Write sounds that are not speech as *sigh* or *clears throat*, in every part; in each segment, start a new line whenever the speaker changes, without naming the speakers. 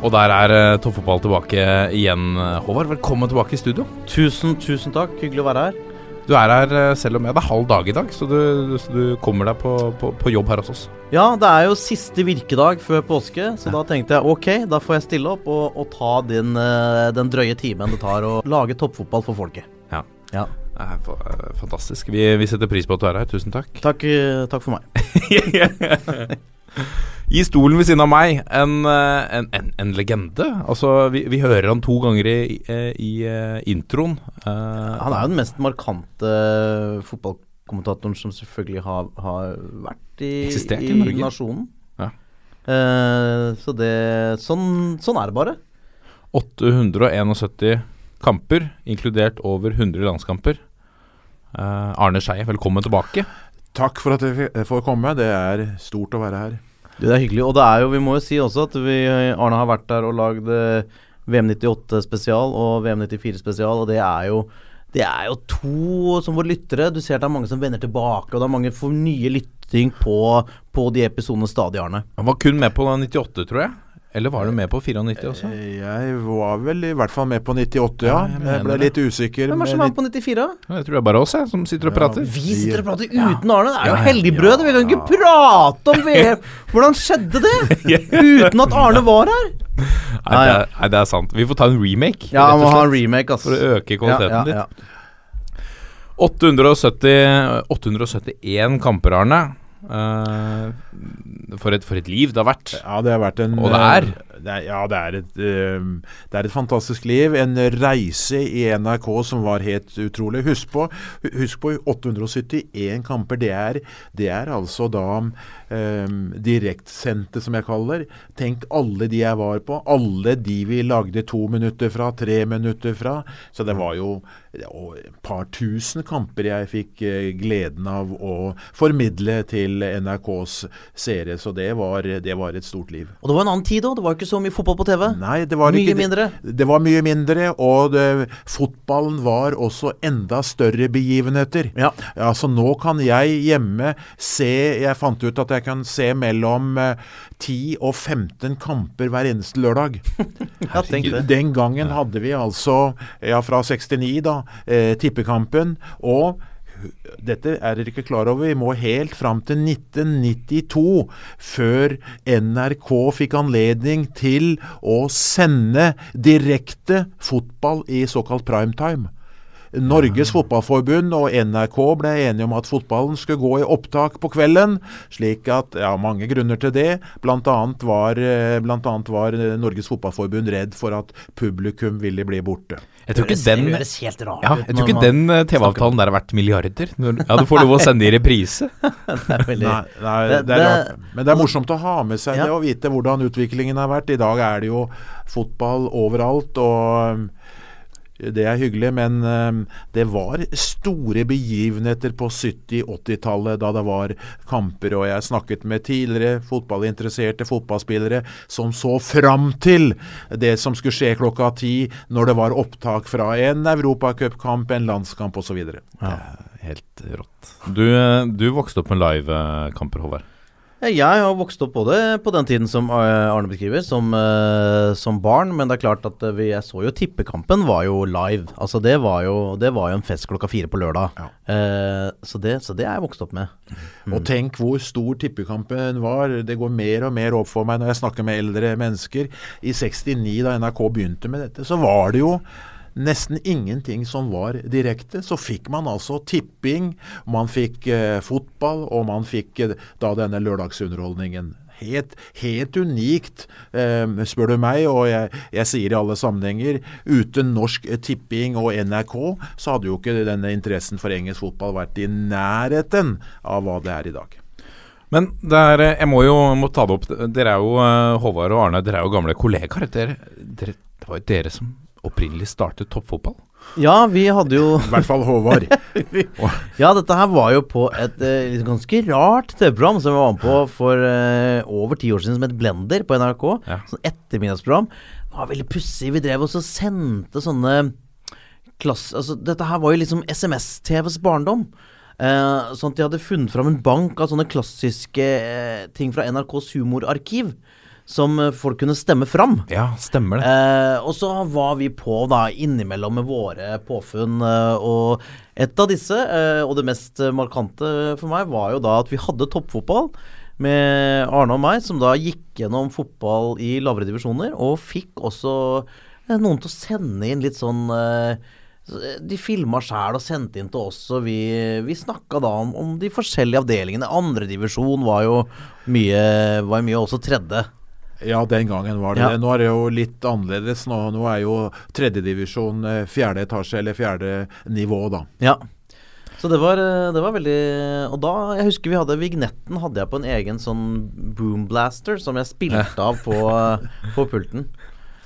Og der er uh, toppfotball tilbake igjen. Håvard, velkommen tilbake i studio.
Tusen, tusen takk. Hyggelig å være her.
Du er her uh, selv om jeg det er halv dag i dag, så du, så du kommer deg på, på, på, jobb her hos oss.
Ja, det er jo siste virkedag før påske, så ja. da tenkte jeg ok, da får jeg stille opp og, og ta din, uh, den drøye timen det tar å lage toppfotball for folket.
Ja. ja. Det er fantastisk. Vi, vi, setter pris på at du er her. Tusen takk.
Takk, takk for meg. *laughs*
I stolen ved siden av meg, en, eh, en, en, en legende. Altså, vi, vi, hører han to ganger i, i, i uh, introen.
Uh, han er jo den mest markante fotballkommentatoren som selvfølgelig har, har vært i, i, i nasjonen. Ja. Uh, så det sånn, sånn, er det bare.
871 kamper, inkludert over 100 landskamper. Arne Skeie, velkommen tilbake.
Takk for at jeg får komme. Det er stort å være her.
Det er hyggelig. Og det er jo, vi må jo si også at vi, Arne har vært der og lagd eh, VM98 spesial og VM94 spesial, og det er jo det er jo to som våre lyttere. Du ser at det er mange som vender tilbake, og det er mange får nye lytting på, på de episodene stadig, Arne.
Han var kun med på 98, tror jeg. Eller var du med på 94 også?
Jeg var vel i hvert fall med på 98, ja. jeg, jeg, ble litt usikker.
Hvem er det som var på 94?
Jeg tror det er bare oss jeg, som sitter og prater.
Ja, vi sitter og prater uten Arne. Det er jo helligbrød. Vi kan ikke prate om VM. Hvordan skjedde det? *laughs* Uten at Arne var her.
Nei, det er, nei, det er sant. Vi får ta en remake.
Ja, må ha en remake ass.
For å øke kvaliteten litt. 870, 871 kamper, Arne. Uh, for, et, for, et, liv det har vært.
Ja, det har vært en
Og det er.
Uh, det er ja, det er, et, uh, det er et fantastisk liv. En reise i NRK som var helt utrolig. Husk på, husk på 871 kamper. Det er, det er altså da direktsendte, som jeg kaller Tenk alle de jeg var på. Alle de vi lagde to minutter fra, tre minutter fra. Så det var jo et par tusen kamper jeg fikk gleden av å formidle til NRKs seere. Så det var, det var, et stort liv.
Og det var en annen tid òg? Det var ikke så mye fotball på TV?
Nei, det var
mye
ikke,
mindre?
Det, det var mye mindre, og det, fotballen var også enda større begivenheter. Ja. ja. Så nå kan jeg hjemme se Jeg fant ut at jeg kan se mellom eh, 10 og 15 kamper hver eneste lørdag. *laughs* Den gangen hadde vi altså, ja fra 69 da, eh, tippekampen. og dette er dere ikke klar over. Vi må helt fram til 1992 før NRK fikk anledning til å sende direkte fotball i såkalt primetime. Norges Fotballforbund og NRK ble enige om at fotballen skulle gå i opptak på kvelden. slik at, ja, Mange grunner til det. Blant annet var, eh, blant annet var Norges Fotballforbund redd for at publikum ville bli borte.
Jeg tror ikke den, ja, jeg tror ikke den eh, TV-avtalen der har vært milliarder. Ja, Du får lov å *laughs* sende i reprise. *laughs*
det er veldig... Nei, nei det, det, er rart. Men det er morsomt å ha med seg det og vite hvordan utviklingen har vært. I dag er det jo fotball overalt. og det er hyggelig, men ehm, det var store begivenheter på 70-80-tallet da det var kamper, og jeg snakket med tidligere fotballinteresserte fotballspillere som så fram til det som skulle skje klokka ti når det var opptak fra en europacupkamp, en landskamp osv.
Ja, helt rått. Du, eh, du vokste opp med livekamper, Håvard?
Jeg har vokst opp både på den tiden som eh, Arne beskriver, som, uh, som barn. Men det er klart at vi, jeg så jo Tippekampen var jo live. Altså Det var jo, det var jo en fest klokka fire på lørdag. Ja. Eh, så, det, så det er jeg vokst opp med.
Mm. Og tenk hvor stor Tippekampen var. Det går mer og mer opp for meg når jeg snakker med eldre mennesker. I 69, da NRK begynte med dette, så var det jo nesten ingenting som var direkte. Så fikk man altså tipping, man fikk eh, fotball, og man fikk eh, da denne lørdagsunderholdningen. Helt, helt unikt, eh, spør du meg, og jeg, jeg, sier i alle sammenhenger uten norsk tipping og NRK, så hadde jo ikke denne interessen for engelsk fotball vært i nærheten av hva det er i dag.
Men er, eh, jeg må jo må ta det opp. Dere er jo, eh, Håvard og Arne, dere er jo gamle kollegaer. Dere, dere, det var jo dere som opprinnelig startet toppfotball.
Ja, vi hadde jo
I hvert fall Håvard. *laughs*
Ja, dette her var jo på et eh, ganske rart TV-program som vi var med på for eh, over ti år siden, som het Blender på NRK.
Ja.
Sånn ettermiddagsprogram. Det var veldig pussig. Vi drev oss og sendte sånne klasse... Altså, dette her var jo liksom SMS-TVs barndom. Eh, sånn at de hadde funnet fram en bank av sånne klassiske eh, ting fra NRKs humorarkiv. Som eh, folk kunne stemme fram.
Ja, stemmer det.
Eh, og så var vi på da innimellom med våre påfunn. Eh, og et av disse, eh, og det mest markante for meg, var jo da at vi hadde toppfotball med Arne og meg, som da gikk gjennom fotball i lavere divisjoner, og fikk også eh, noen til å sende inn litt sånn eh, de filma sjæl og sendte inn til oss, og vi, vi snakka da om, om de forskjellige avdelingene. Andredivisjon var jo mye, var mye også tredje.
Ja, den gangen var det
Ja.
det. Nå er det jo litt annerledes. Nå, nå er jo tredjedivisjon eh, fjerde etasje, eller fjerde nivå, da.
Ja. Så det var, eh, det var veldig Og da Jeg husker vi hadde vignetten hadde jeg på en egen sånn boomblaster som jeg spilte av på, eh, på pulten.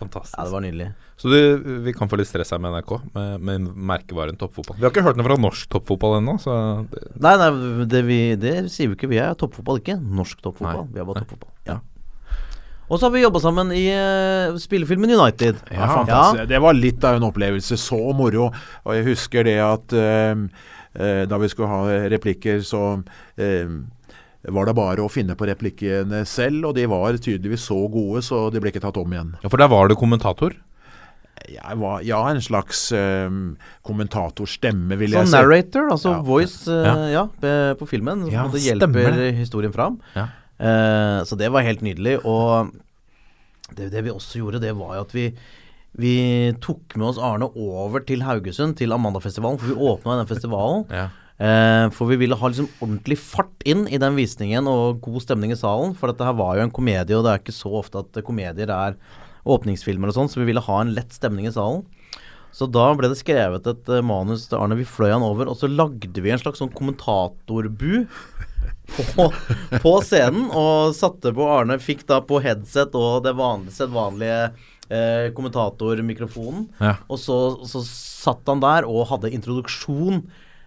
Fantastisk.
Ja, det var nydelig.
Så du, vi kan få litt stress her med NRK, med, med merkevaren toppfotball. Vi har ikke hørt noe fra norsk toppfotball ennå, så det,
Nei, nei det, vi, det sier vi ikke. Vi er toppfotball, ikke norsk toppfotball.
Nei.
Vi er bare toppfotball. Ja. Og så har vi jobba sammen i uh, spillefilmen United.
Ja, fantastisk. Det var litt av en opplevelse. Så moro. Og jeg husker det at uh, uh, da vi skulle ha replikker, så eh, var det bare å finne på replikkene selv, og de var tydeligvis så gode, så de ble ikke tatt om igjen.
Ja, for der var du kommentator.
Jeg var, ja, en slags um, kommentatorstemme, vil
så
jeg si.
narrator, altså
Ja.
voice, uh,
Ja.
ja, på filmen. Som
Ja, det
hjelper
stemmer
historien fram.
Ja.
Eh, så det var helt nydelig. Og det, det vi også gjorde, det var jo at vi vi tok med oss Arne over til Haugesund, til Amandafestivalen, for vi åpna den festivalen. *laughs*
Ja.
Eh, for vi ville ha liksom ordentlig fart inn i den visningen og god stemning i salen. For dette her var jo en komedie, og det er ikke så ofte at komedier er åpningsfilmer og sånn, så vi ville ha en lett stemning i salen. Så da ble det skrevet et eh, manus til Arne. Vi fløy han over, og så lagde vi en slags sånn kommentatorbu på, på scenen. Og satte på Arne. Fikk da på headset og det vanlige, sedvanlige eh, kommentatormikrofonen.
Ja.
Og så, så satt han der og hadde introduksjon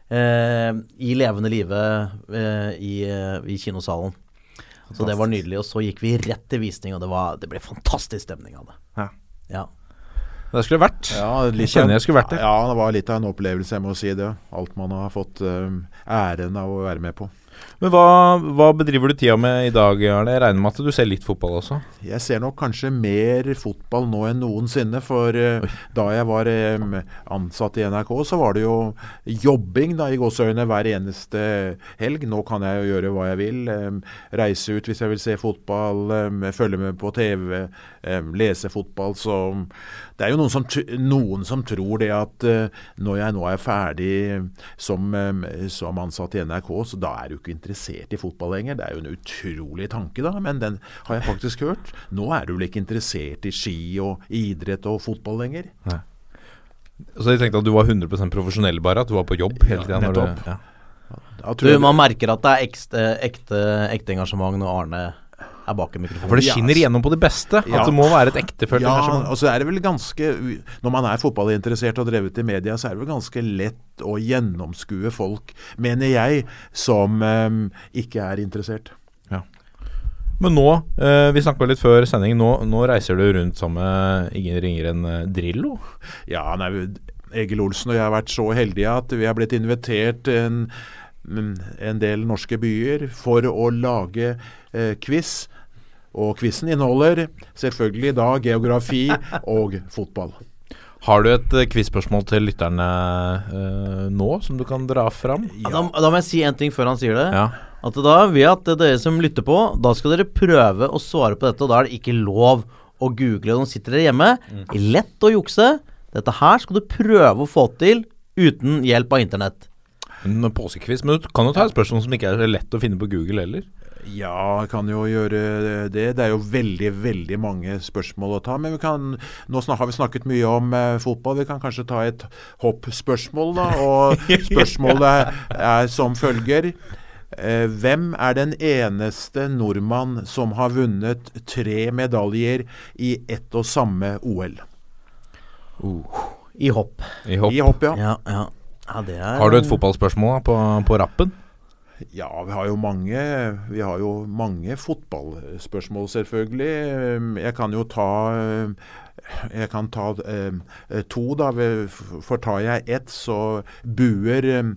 eh, i levende live eh, i, eh, i kinosalen. Så det var nydelig. Og så gikk vi rett til visning, og det, var, det ble fantastisk stemning av det.
Ja.
Ja.
Det skulle vært.
Ja,
Jeg jeg skulle vært det.
Ja, det var litt av en opplevelse, jeg må si det. Alt man har fått um, æren av å være med på.
Men hva, hva bedriver du tida med i dag, Arne? Jeg regner med at du ser litt fotball også?
Jeg ser nok kanskje mer fotball nå enn noensinne. For eh, da jeg var eh, ansatt i NRK, så var det jo jobbing da i gåseøyne hver eneste helg. Nå kan jeg jo gjøre hva jeg vil. eh, reise ut hvis jeg vil se fotball, følge med på TV, lese fotball. Så det er jo noen som, noen som tror det at når jeg nå er ferdig som, som ansatt i NRK, så da er du ikke interessert i fotball lenger. Det er jo en utrolig tanke, da, men den har jeg faktisk hørt. Nå er du vel ikke interessert i ski og idrett og fotball lenger?
Så jeg tenkte at du var 100% profesjonell, bare? At du var på jobb hele tida? når du- ja.
Du, man merker at det er ekte, ekte, ekte engasjement når Arne er bak en mikrofon.
For det skinner igjennom på det beste.
Ja.
At det må være et ektefølt
Ja,
engasjement.
og så er det vel ganske Når man er fotballinteressert og drevet i media, så er det vel ganske lett å gjennomskue folk, mener jeg, som um, ikke er interessert. Ja.
Men nå, eh, vi snakka litt før sending, nå, nå reiser du rundt sammen med ingen ringere enn eh, Drillo.
Ja, nei, Egil Olsen og jeg har vært så heldige at vi har blitt invitert til en, en del norske byer for å lage eh, quiz. Og quizen inneholder selvfølgelig da geografi og fotball.
Har du et uh, quiz-spørsmål til lytterne eh, nå, som du kan dra fram?
Ja, da, da må jeg si en ting før han sier det.
Ja.
At da vil jeg at dere som lytter på, da skal dere prøve å svare på dette. Og da er det ikke lov å google når sitter dere hjemme. Lett å jukse. Dette her skal du prøve å få til uten hjelp av internett.
En påskekviss. Men du kan jo ta et spørsmål som ikke er lett å finne på Google heller.
Ja, kan jo gjøre det. Det er jo veldig, veldig mange spørsmål å ta. Men vi kan, nå snak, har vi snakket mye om eh, fotball. Vi kan kanskje ta et hoppspørsmål, da. Og *laughs* spørsmålet er som følger. Eh, hvem er den eneste nordmann som har vunnet tre medaljer i ett og samme OL?
I hopp.
I hopp.
I hopp, ja.
Ja, ja. ja det er
Har du et fotballspørsmål da, på, på rappen?
Ja, vi har jo mange, vi har jo mange fotballspørsmål, selvfølgelig. Jeg kan jo ta jeg kan ta eh, to, da. For tar jeg ett, så buer eh,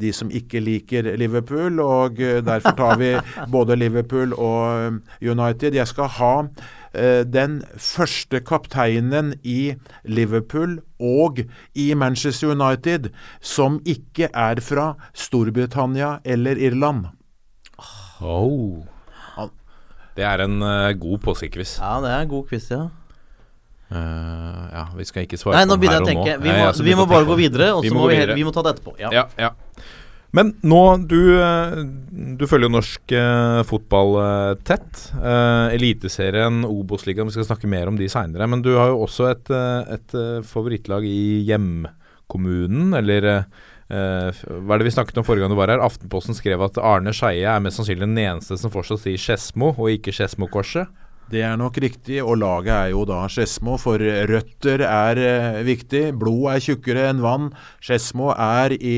de som ikke liker Liverpool. Og eh, derfor tar vi *laughs* både Liverpool og United. Jeg skal ha den første kapteinen i Liverpool og i Manchester United som ikke er fra Storbritannia eller Irland.
Oh. Det er en uh, god påskequiz.
Ja, det er en god quiz, ja.
Uh, ja, vi skal ikke svare
Nei,
på den her og nå.
Vi må,
jeg ja,
vi må bare
tenke
gå videre, og
Vi
så
må
må vi, vi må ta det etterpå. Ja.
Ja, ja. Men nå, du, eh, du følger jo norsk eh, fotball eh, tett. Eh, Eliteserien, Obos-ligaen, vi skal snakke mer om de seinere. Men du har jo også et, eh, et favorittlag i hjemkommunen, eller eh, hva er det vi snakket om forrige gang du var her? Aftenposten skrev at Arne Skeie er mest sannsynlig den eneste som fortsatt sier Skedsmo, og ikke Skedsmokorset.
Det er nok riktig, og laget er jo da Skedsmo, for røtter er eh, viktig. Blod er tjukkere enn vann. Skedsmo er i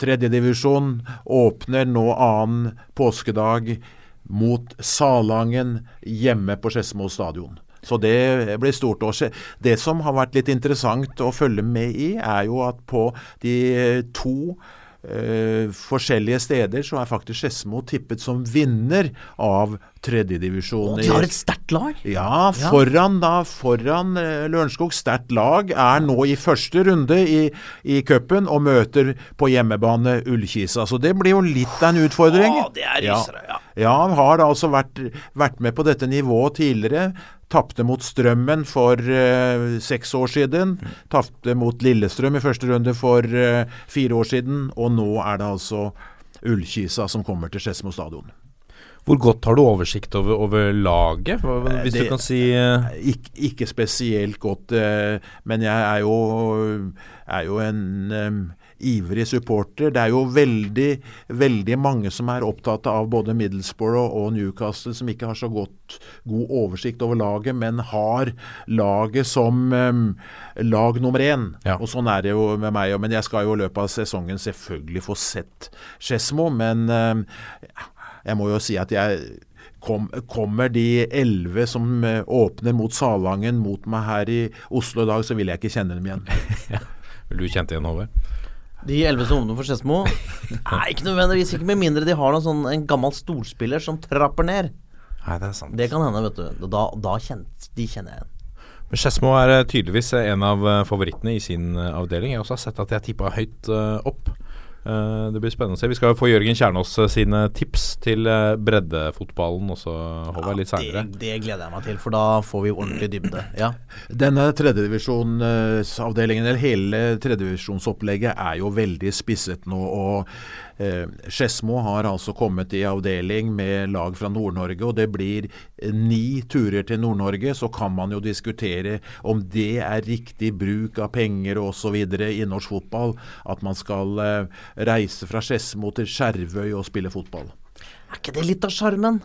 tredjedivisjon, åpner nå annen påskedag mot Salangen hjemme på Skedsmo stadion. Så det blir stort. Og det som har vært litt interessant å følge med i, er jo at på de to eh, forskjellige steder så er faktisk Skedsmo tippet som vinner av tredjedivisjon.
De har et sterkt lag!
Ja, foran da, foran eh, Lørenskog. Sterkt lag er nå i første runde i, i cupen og møter på hjemmebane Ullkisa. Så det blir jo litt av en utfordring.
Ja, det er rysere, ja.
Ja, har altså vært, vært med på dette nivået tidligere. Tapte mot Strømmen for uh, seks år siden. Tapte mot Lillestrøm i første runde for uh, fire år siden. Og nå er det altså Ullkisa som kommer til Skedsmo stadion.
Hvor godt har du oversikt over, over laget?
Eh,
hvis
det-
du kan si
ikke, ikke spesielt godt, eh, men jeg er jo, er jo en ivrig supporter. Det er jo veldig, veldig mange som er opptatt av både Middlesbrough og Newcastle, som ikke har så godt, god oversikt over laget, men har laget som um, lag nummer én.
Ja.
Og sånn er det jo med meg. Men jeg skal jo i løpet av sesongen selvfølgelig få sett Skedsmo, men um, jeg må jo si at jeg kom, Kommer de elleve som eh, åpner mot Salangen mot meg her i Oslo i dag, så vil jeg ikke kjenne dem igjen. *laughs*
Vil du kjente igjen Håvard?
De elleve som åpner for Skedsmo Nei, ikke nødvendigvis. Ikke med mindre de har noen sånn, en gammel storspiller som trapper ned.
Nei, det er sant.
Det kan hende, vet du. Da, da kjent, de kjenner jeg igjen.
Men Skedsmo er eh, tydeligvis eh, en av eh, favorittene i sin avdeling. Jeg har også sett at jeg tippa høyt opp. Eh, det blir spennende å se. Vi skal få Jørgen Kjernås eh, sine tips til eh, breddefotballen også, Håvard, litt seinere.
det, det gleder jeg meg til, for da får vi ordentlig dybde. Ja.
Denne tredjedivisjonsavdelingen, eller hele tredjedivisjonsopplegget, er jo veldig spisset nå. og eh, Skedsmo har altså kommet i avdeling med lag fra Nord-Norge, og det blir eh, ni turer til Nord-Norge. Så kan man jo diskutere om det er riktig bruk av penger osv. i norsk fotball. At man skal eh, reise fra Skedsmo til Skjervøy og spille fotball.
Er ikke det litt av sjarmen?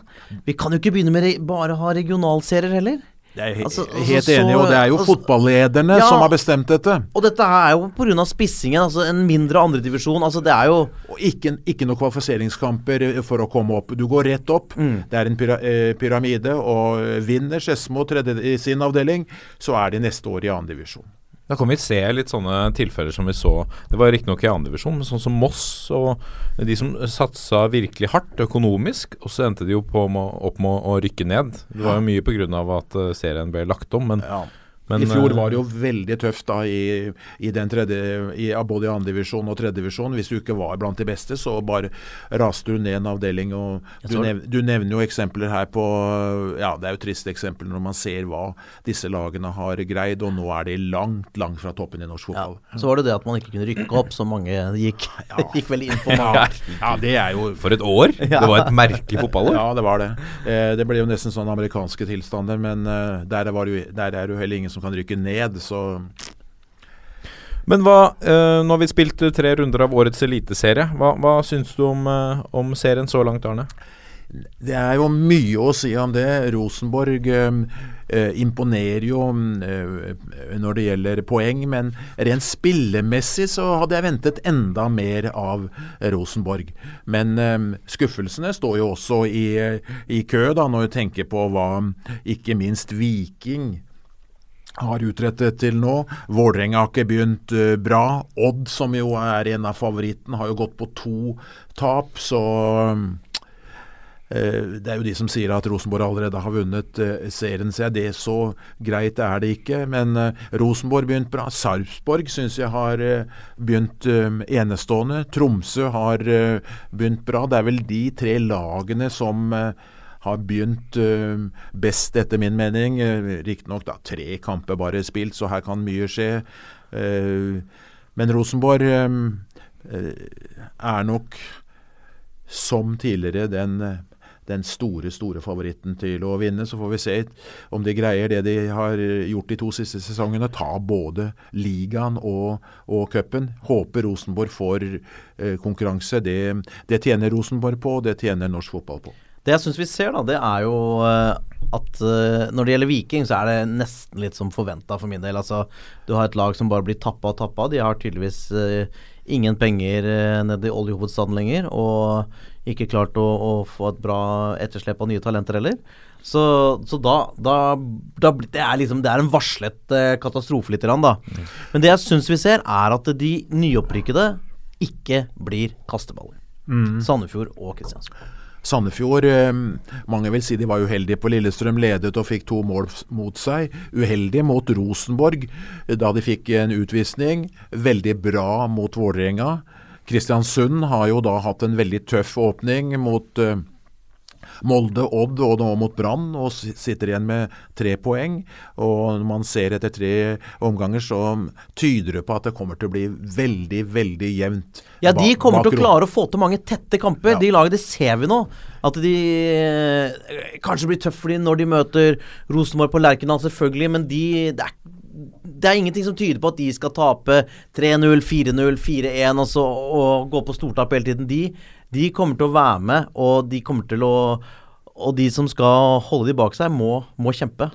Vi kan jo ikke begynne med bare å ha regionalserier heller.
Jeg er
Altså, altså,
helt enig, og det er jo
altså-
fotballederne
Ja.
som har bestemt dette.
Og dette er jo pga. spissingen, altså en mindre andredivisjon. Altså det er jo
ikke, ikke noen kvalifiseringskamper for å komme opp. Du går rett opp. Det er en pyra, eh, pyramide, og vinner Skedsmo i sin avdeling, så er de neste år i andredivisjon. divisjon.
Da kan vi se litt sånne tilfeller som vi så Det var riktignok i andredivisjon, men sånn som Moss og de som satsa virkelig hardt økonomisk, og så endte de jo på opp med å rykke ned. Det var jo mye pga. at eh, serien ble lagt om, men,
Ja.
Men
I fjor
eh,
var det jo veldig tøft da i, i den tredje, i, både i andredivisjon og tredjedivisjon. Hvis du ikke var blant de beste, så bare raste du ned en avdeling. og Du, nev, du nevner jo eksempler her på Ja, det er jo triste eksempler når man ser hva disse lagene har greid, og nå er de langt, langt fra toppen i norsk
ja.
fotball.
Så var det det at man ikke kunne rykke opp, så mange gikk, *laughs* gikk vel inn på *laughs*
Ja, ja, det er jo
For et år! *laughs* Det var et merkelig fotballår.
Ja, det var det. Eh, det ble jo nesten sånn amerikanske tilstander, men eh, der, var jo, der er jo heller ingen som kan rykke ned, så
Men hva, eh, nå har vi spilt eh, tre runder av årets eliteserie. Hva, hva syns du om, eh, om serien så langt, Arne?
Det er jo mye å si om det. Rosenborg eh, eh, imponerer jo eh, når det gjelder poeng, men rent spillemessig så hadde jeg ventet enda mer av Rosenborg. Men eh, skuffelsene står jo også i, i kø, da, når du tenker på hva ikke minst Viking har utrettet til nå. Vålerenga har ikke begynt uh, bra. Odd, som jo er en av favorittene, har jo gått på to tap, så uh, Det er jo de som sier at Rosenborg allerede har vunnet serien, serien, så det så greit er det ikke. Men Rosenborg begynt bra. Sarpsborg syns jeg har begynt enestående. Tromsø har begynt bra. Det er vel de tre lagene som har begynt uh, best, etter min mening. Uh, Riktignok tre kamper bare spilt, så her kan mye skje. Uh, men Rosenborg er nok, som tidligere, den, den store, store favoritten til å vinne. Så får vi se om de greier det de har gjort de to siste sesongene. Ta både ligaen og, og cupen. Håper Rosenborg får konkurranse. Det, det tjener Rosenborg på, og det tjener norsk fotball på.
Det jeg syns vi ser, da, det er jo at uh, når det gjelder Viking, så er det nesten litt som forventa for min del. Altså, du har et lag som bare blir tappa og tappa. De har tydeligvis uh, ingen penger nede i oljehovedstaden lenger. Og ikke klart å, å, få et bra etterslep av nye talenter heller. Så, så da, da, da, det, er liksom, det er en varslet katastrofe litt. Da. Mm. Men det jeg syns vi ser, er at de nyopprykkede ikke blir kasteballer. Mm. Sandefjord og Kristiansund.
Sandefjord eh, Mange vil si de var uheldige på Lillestrøm, ledet og fikk to mål mot seg. Uheldige mot Rosenborg eh, da de fikk en utvisning. Veldig bra mot Vålerenga. Kristiansund har jo da hatt en veldig tøff åpning mot uh, Molde, Odd og nå mot Brann, og sitter igjen med tre poeng. Og når man ser etter tre omganger, så tyder det på at det kommer til å bli veldig, veldig jevnt.
Ja, de kommer til å klare å få til mange tette kamper. Ja. De lagene, det ser vi nå. At de eh, kanskje blir tøffe når de møter Rosenborg på Lerkendal, selvfølgelig, men de det er det er ingenting som tyder på at de skal tape 3-0, 4-0, 4-1 og, og gå på stortap hele tiden. De de kommer til å være med, og de kommer til å og de som skal holde de bak seg, må, må kjempe.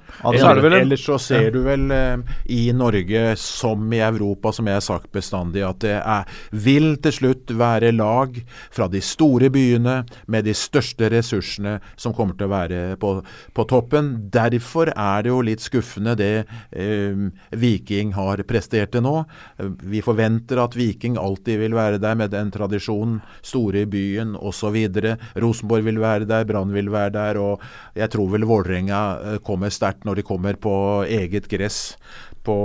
Ellers så ser du vel eh, i Norge som i Europa, som jeg har sagt bestandig, at det er, vil til slutt være lag fra de store byene med de største ressursene som kommer til å være på, på toppen. Derfor er det jo litt skuffende det eh, Viking har prestert til nå. Vi forventer at Viking alltid vil være der med den tradisjonen, store i byen osv. Rosenborg vil være der, Brann vil være der. Og jeg tror vel Vålerenga eh, kommer sterkt når de kommer på eget gress på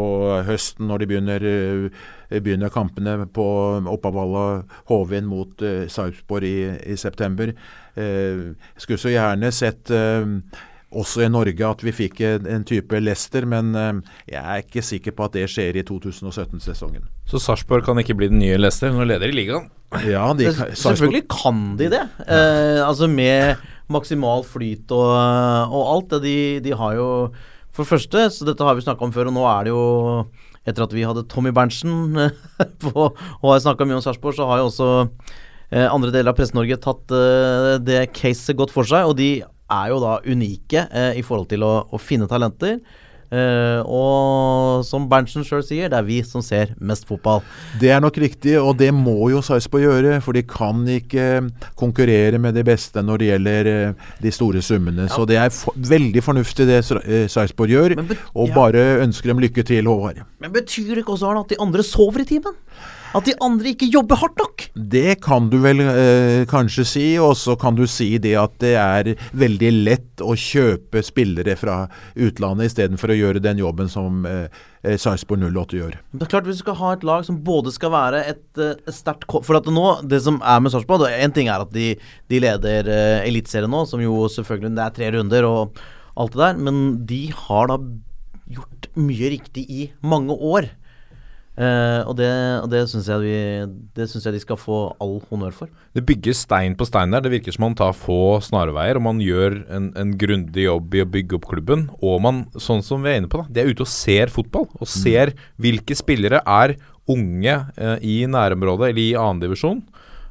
høsten, når de begynner, eh, begynner kampene på Oppavalla Hovin mot uh, Sarpsborg i, i september. Uh, skulle så gjerne sett uh, også i Norge at vi fikk en, en type Lester, men uh, jeg er ikke sikker på at det skjer i 2017-sesongen.
Så Sarpsborg kan ikke bli den nye Lester, når de leder i ligaen?
Ja, de, Selvfølgelig kan de det. Uh, altså med maksimal flyt og, og alt. De, de, har jo For det første, så dette har vi snakka om før, og nå er det jo Etter at vi hadde Tommy Berntsen *laughs* på, og har snakka mye om Sarpsborg, så har jo også eh, andre deler av Presse-Norge tatt eh, det caset godt for seg. Og de er jo da unike eh, i forhold til å, å finne talenter. Uh, og som Berntsen sjøl sier, det er vi som ser mest fotball.
Det er nok riktig, og det må jo Sarpsborg gjøre. For de kan ikke konkurrere med de beste når det gjelder uh, de store summene. Ja. Så det er for, veldig fornuftig det uh, Sarpsborg gjør. og bare ønsker dem lykke til, Håvard.
Men betyr det ikke også Arne, at de andre sover i timen? At de andre ikke jobber hardt nok?
Det kan du vel eh, kanskje si, og så kan du si det at det er veldig lett å kjøpe spillere fra utlandet istedenfor å gjøre den jobben som eh, eh Sarpsborg 08 gjør.
Det er klart Hvis du skal ha et lag som både skal være et, eh, sterkt For at nå, det som er med Sarpsborg En ting er at de, de leder uh, Eliteserien nå, som jo selvfølgelig Det er tre runder og alt det der, men de har da gjort mye riktig i mange år. Uh, og det, og det syns jeg, jeg, de skal få all honnør for.
Det bygges stein på stein der. Det virker som man tar få snarveier, og man gjør en, en grundig jobb i å bygge opp klubben. Og man, sånn som vi er inne på, da, de er ute og ser fotball. Og ser mm. hvilke spillere er unge eh, i nærområdet, eller i annendivisjon.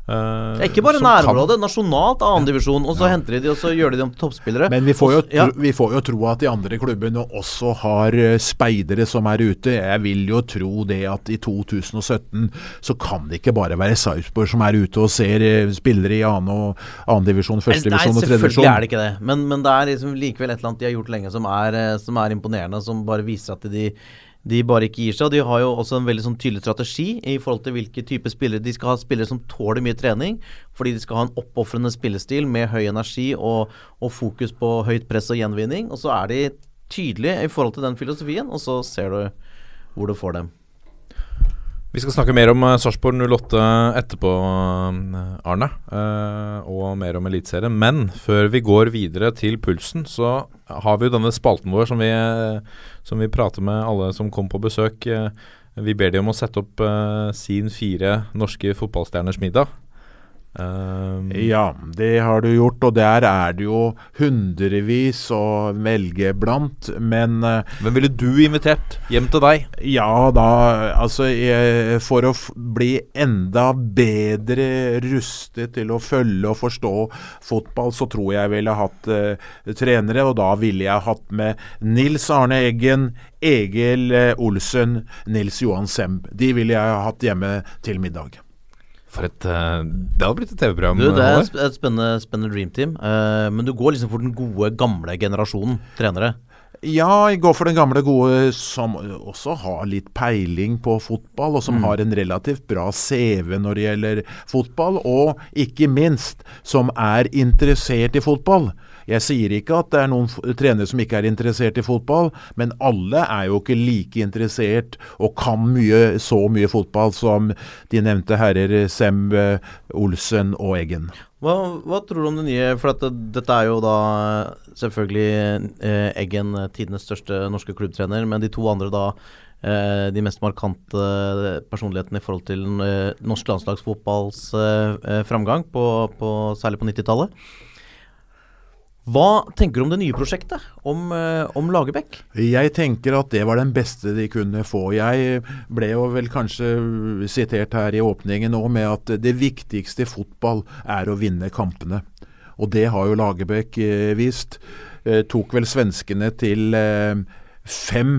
Uh,
Ikke bare nærområdet, nasjonalt annendivisjon. Og så henter de de, og så gjør de dem til toppspillere.
Men vi får, jo,
ja.
vi får jo tro at de andre klubbene også har eh, speidere som er ute. Jeg vil jo tro det at i 2017 så kan det ikke bare være Sarpsborg som er ute og ser eh, spillere i annendivisjon, førstedivisjon og
selvfølgelig er det ikke det. Men, men det er liksom likevel et eller annet de har gjort lenge som er, eh, som er imponerende, som bare viser at de, de bare ikke gir seg. Og de har jo også en veldig sånn tydelig strategi i forhold til hvilke type spillere De skal ha spillere som tåler mye trening, fordi de skal ha en oppofrende spillestil med høy energi og, og fokus på høyt press og gjenvinning. Og så er de tydelige i forhold til den filosofien, og så ser du hvor du får dem.
Vi skal snakke mer om uh, Sarpsborg 08 etterpå, eh, Arne. eh, og mer om Eliteserien. Men før vi går videre til pulsen, så har vi jo denne spalten vår som vi, eh, som vi prater med alle som kommer på besøk. Eh, vi ber de om å sette opp eh, sin fire norske fotballstjerners middag. Eh,
Ja, det har du gjort, og der er det jo hundrevis å velge blant. Men eh,
Hvem ville du invitert hjem til deg?
ja da, altså jeg, For å bli enda bedre rustet til å følge og forstå fotball, så tror jeg jeg ville hatt uh, trenere, og da ville jeg hatt med Nils Arne Eggen, Egil eh, Olsen, Nils Johan Semb. De ville jeg hatt hjemme til middag.
For et eh, Det hadde blitt et TV-program.
Det er sp- et spennende, spennende dream team. Uh, men du går liksom for den gode, gamle generasjonen trenere.
Ja, jeg går for den gamle gode som også har litt peiling på fotball, og som har en relativt bra CV når det gjelder fotball, og ikke minst som er interessert i fotball. Jeg sier ikke at det er noen trenere som ikke er interessert i fotball, men alle er jo ikke like interessert og kan mye, så mye fotball som de nevnte herrer Semb, eh, Olsen og Eggen.
Hva, hva tror du om det nye? For dette, dette er jo da selvfølgelig eh, Eggen, eh, tidenes største norske klubbtrener, men de to andre da eh, de mest markante personlighetene i forhold til norsk landslagsfotballs framgang, på, på, særlig på 90-tallet. Hva tenker du om det nye prosjektet, om, eh, om Lagerbäck?
Jeg tenker at det var den beste de kunne få. Jeg ble jo vel kanskje sitert her i åpningen nå med at det viktigste i fotball er å vinne kampene. Og det har jo Lagerbäck eh, vist. Eh, tok vel svenskene til fem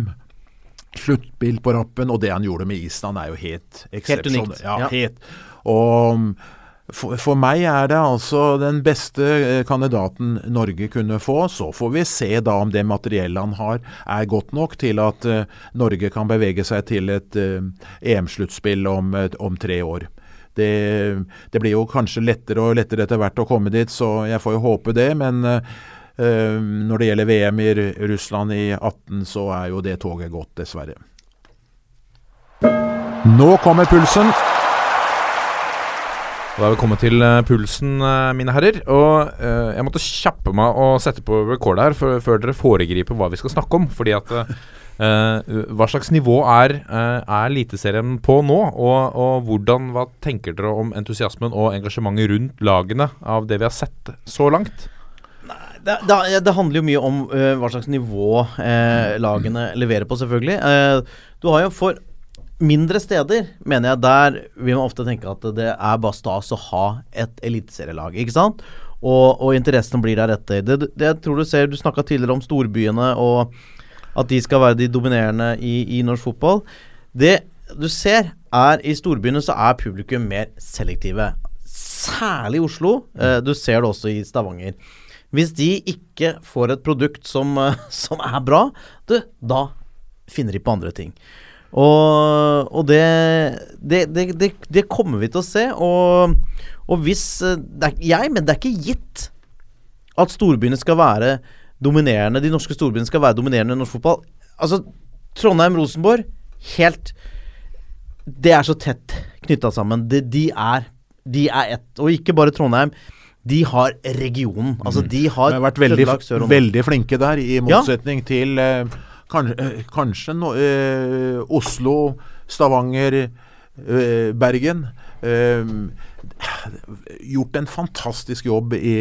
sluttspill på rappen, og det han gjorde med Island er jo helt eksepsjonelt.
unikt,
Ja,
ja.
helt. Og for, for meg er det altså den beste eh, kandidaten Norge kunne få. Så får vi se da om det materiellet han har er godt nok til at uh, Norge kan bevege seg til et uh, EM-sluttspill om, om tre år. Det, det blir jo kanskje lettere og lettere etter hvert å komme dit, så jeg får jo håpe det. Men eh, når det gjelder VM i Russland i 18, så er jo det toget gått, dessverre. Nå kommer pulsen.
Da er vi kommet til eh, pulsen, eh, mine herrer. Og uh, jeg måtte kjappe meg og sette på record her før, før dere foregriper hva vi skal snakke om. Fordi at eh, Hva slags nivå er, uh, er Eliteserien på nå? Og, og hvordan, hva tenker dere om entusiasmen og engasjementet rundt lagene av det vi har sett så langt?
Det, det, det handler jo mye om uh, hva slags nivå uh, lagene leverer på, selvfølgelig. Uh, du har jo for mindre steder, mener jeg, der vil man ofte tenke at det er bare stas å ha et eliteserielag, ikke sant? Og, og interessen blir deretter. Det, det tror du ser, du snakka tidligere om storbyene og at de skal være de dominerende i, i norsk fotball. Det du ser, er i storbyene så er publikum mer selektive. Særlig i Oslo. Eh, du ser det også i Stavanger. Hvis de ikke får et produkt som, eh, *laughs* som er bra, du, da finner de på andre ting. Og, og det, det, det, det, kommer vi til å se. Og, og hvis eh, er, Jeg mener det er ikke gitt at storbyene skal være dominerende De norske storbyene skal være dominerende i norsk fotball. Altså, Trondheim-Rosenborg, helt Det er så tett knytta sammen. De, de er De er ett. Og ikke bare Trondheim. De har regionen. Altså, de har
De har vært veldig, veldig flinke der, i motsetning til eh, kanskje, eh, kanskje no, eh, Oslo, Stavanger, eh, Bergen. Eh, gjort en fantastisk jobb i,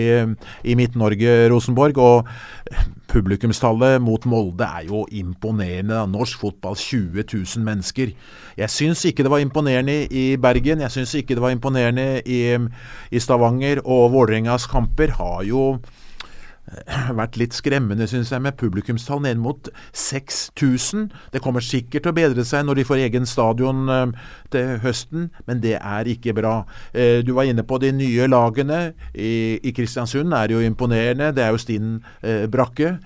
i Midt-Norge, Rosenborg. Og publikumstallet mot Molde er jo imponerende. Norsk fotball, 20 000 mennesker. Jeg syns ikke det var imponerende i Bergen. Jeg syns ikke det var imponerende i, i Stavanger. Og Vålerengas kamper har jo *clears throat* vært litt skremmende, syns jeg, med publikumstall ned mot 6000. Det kommer sikkert til å bedre seg når de får egen stadion eh, til høsten, men det er ikke bra. Eh, du var inne på de nye lagene. I, Kristiansund er det jo imponerende. Det er jo Stinn eh, Brakke.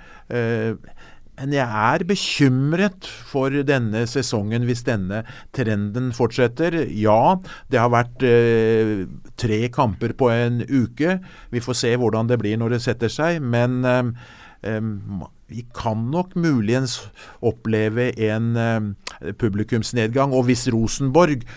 Men jeg er bekymret for denne sesongen hvis denne trenden fortsetter. Ja, det har vært eh, tre kamper på en uke. Vi får se hvordan det blir når det setter seg. Men eh, eh, vi kan nok muligens oppleve en eh, publikumsnedgang. Og hvis Rosenborg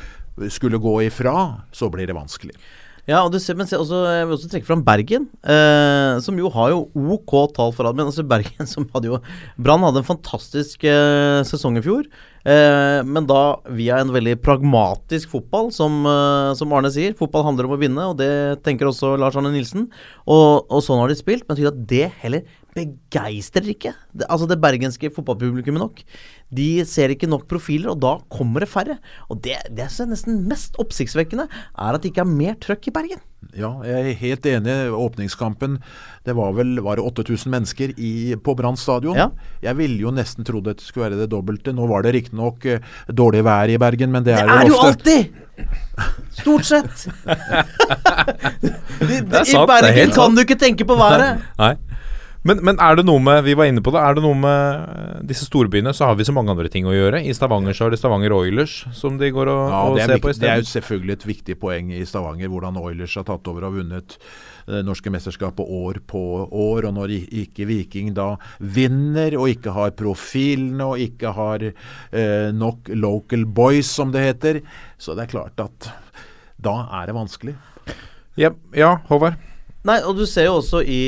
skulle gå ifra, så blir det vanskelig.
Ja, og du ser, men se, også, jeg vil også trekke fram Bergen, eh, som jo har jo OK tall for Admin. altså Bergen *laughs* som hadde jo Brann hadde en fantastisk eh, sesong i fjor. Eh, men da via en veldig pragmatisk fotball, som, eh, som, Arne sier. Fotball handler om å vinne, og det tenker også Lars Arne Nilsen. Og, og sånn har de spilt. Men jeg at det heller begeistrer ikke det, altså det bergenske fotballpublikummet nok. De ser ikke nok profiler, og da kommer det færre. Og det, det som er nesten mest oppsiktsvekkende, er at det ikke er mer trøkk i Bergen.
Ja, jeg er helt enig. Åpningskampen, det var vel var det 8000 mennesker i, på Brann stadion. Ja. Jeg ville jo nesten trodd det skulle være det dobbelte. Nå var det riktignok uh, dårlig vær i Bergen, men det er
det,
er
jo alltid! Stort sett. I Bergen kan du ikke tenke på været.
Nei. Men, men, er det noe med Vi var inne på det. Er det noe med eh, disse storbyene, så har vi så mange andre ting å gjøre. I Stavanger så har de Stavanger Oilers som de går og, ja, og ser på
isteden. Det er jo selvfølgelig et viktig poeng i Stavanger hvordan Oilers har tatt over og vunnet det eh, norske mesterskapet år på år. Og når ikke Viking da vinner og ikke har profilene og ikke har eh, nok local boys, som det heter, så det er klart at da er det vanskelig.
Ja, ja Håvard?
Nei, og du ser jo også i,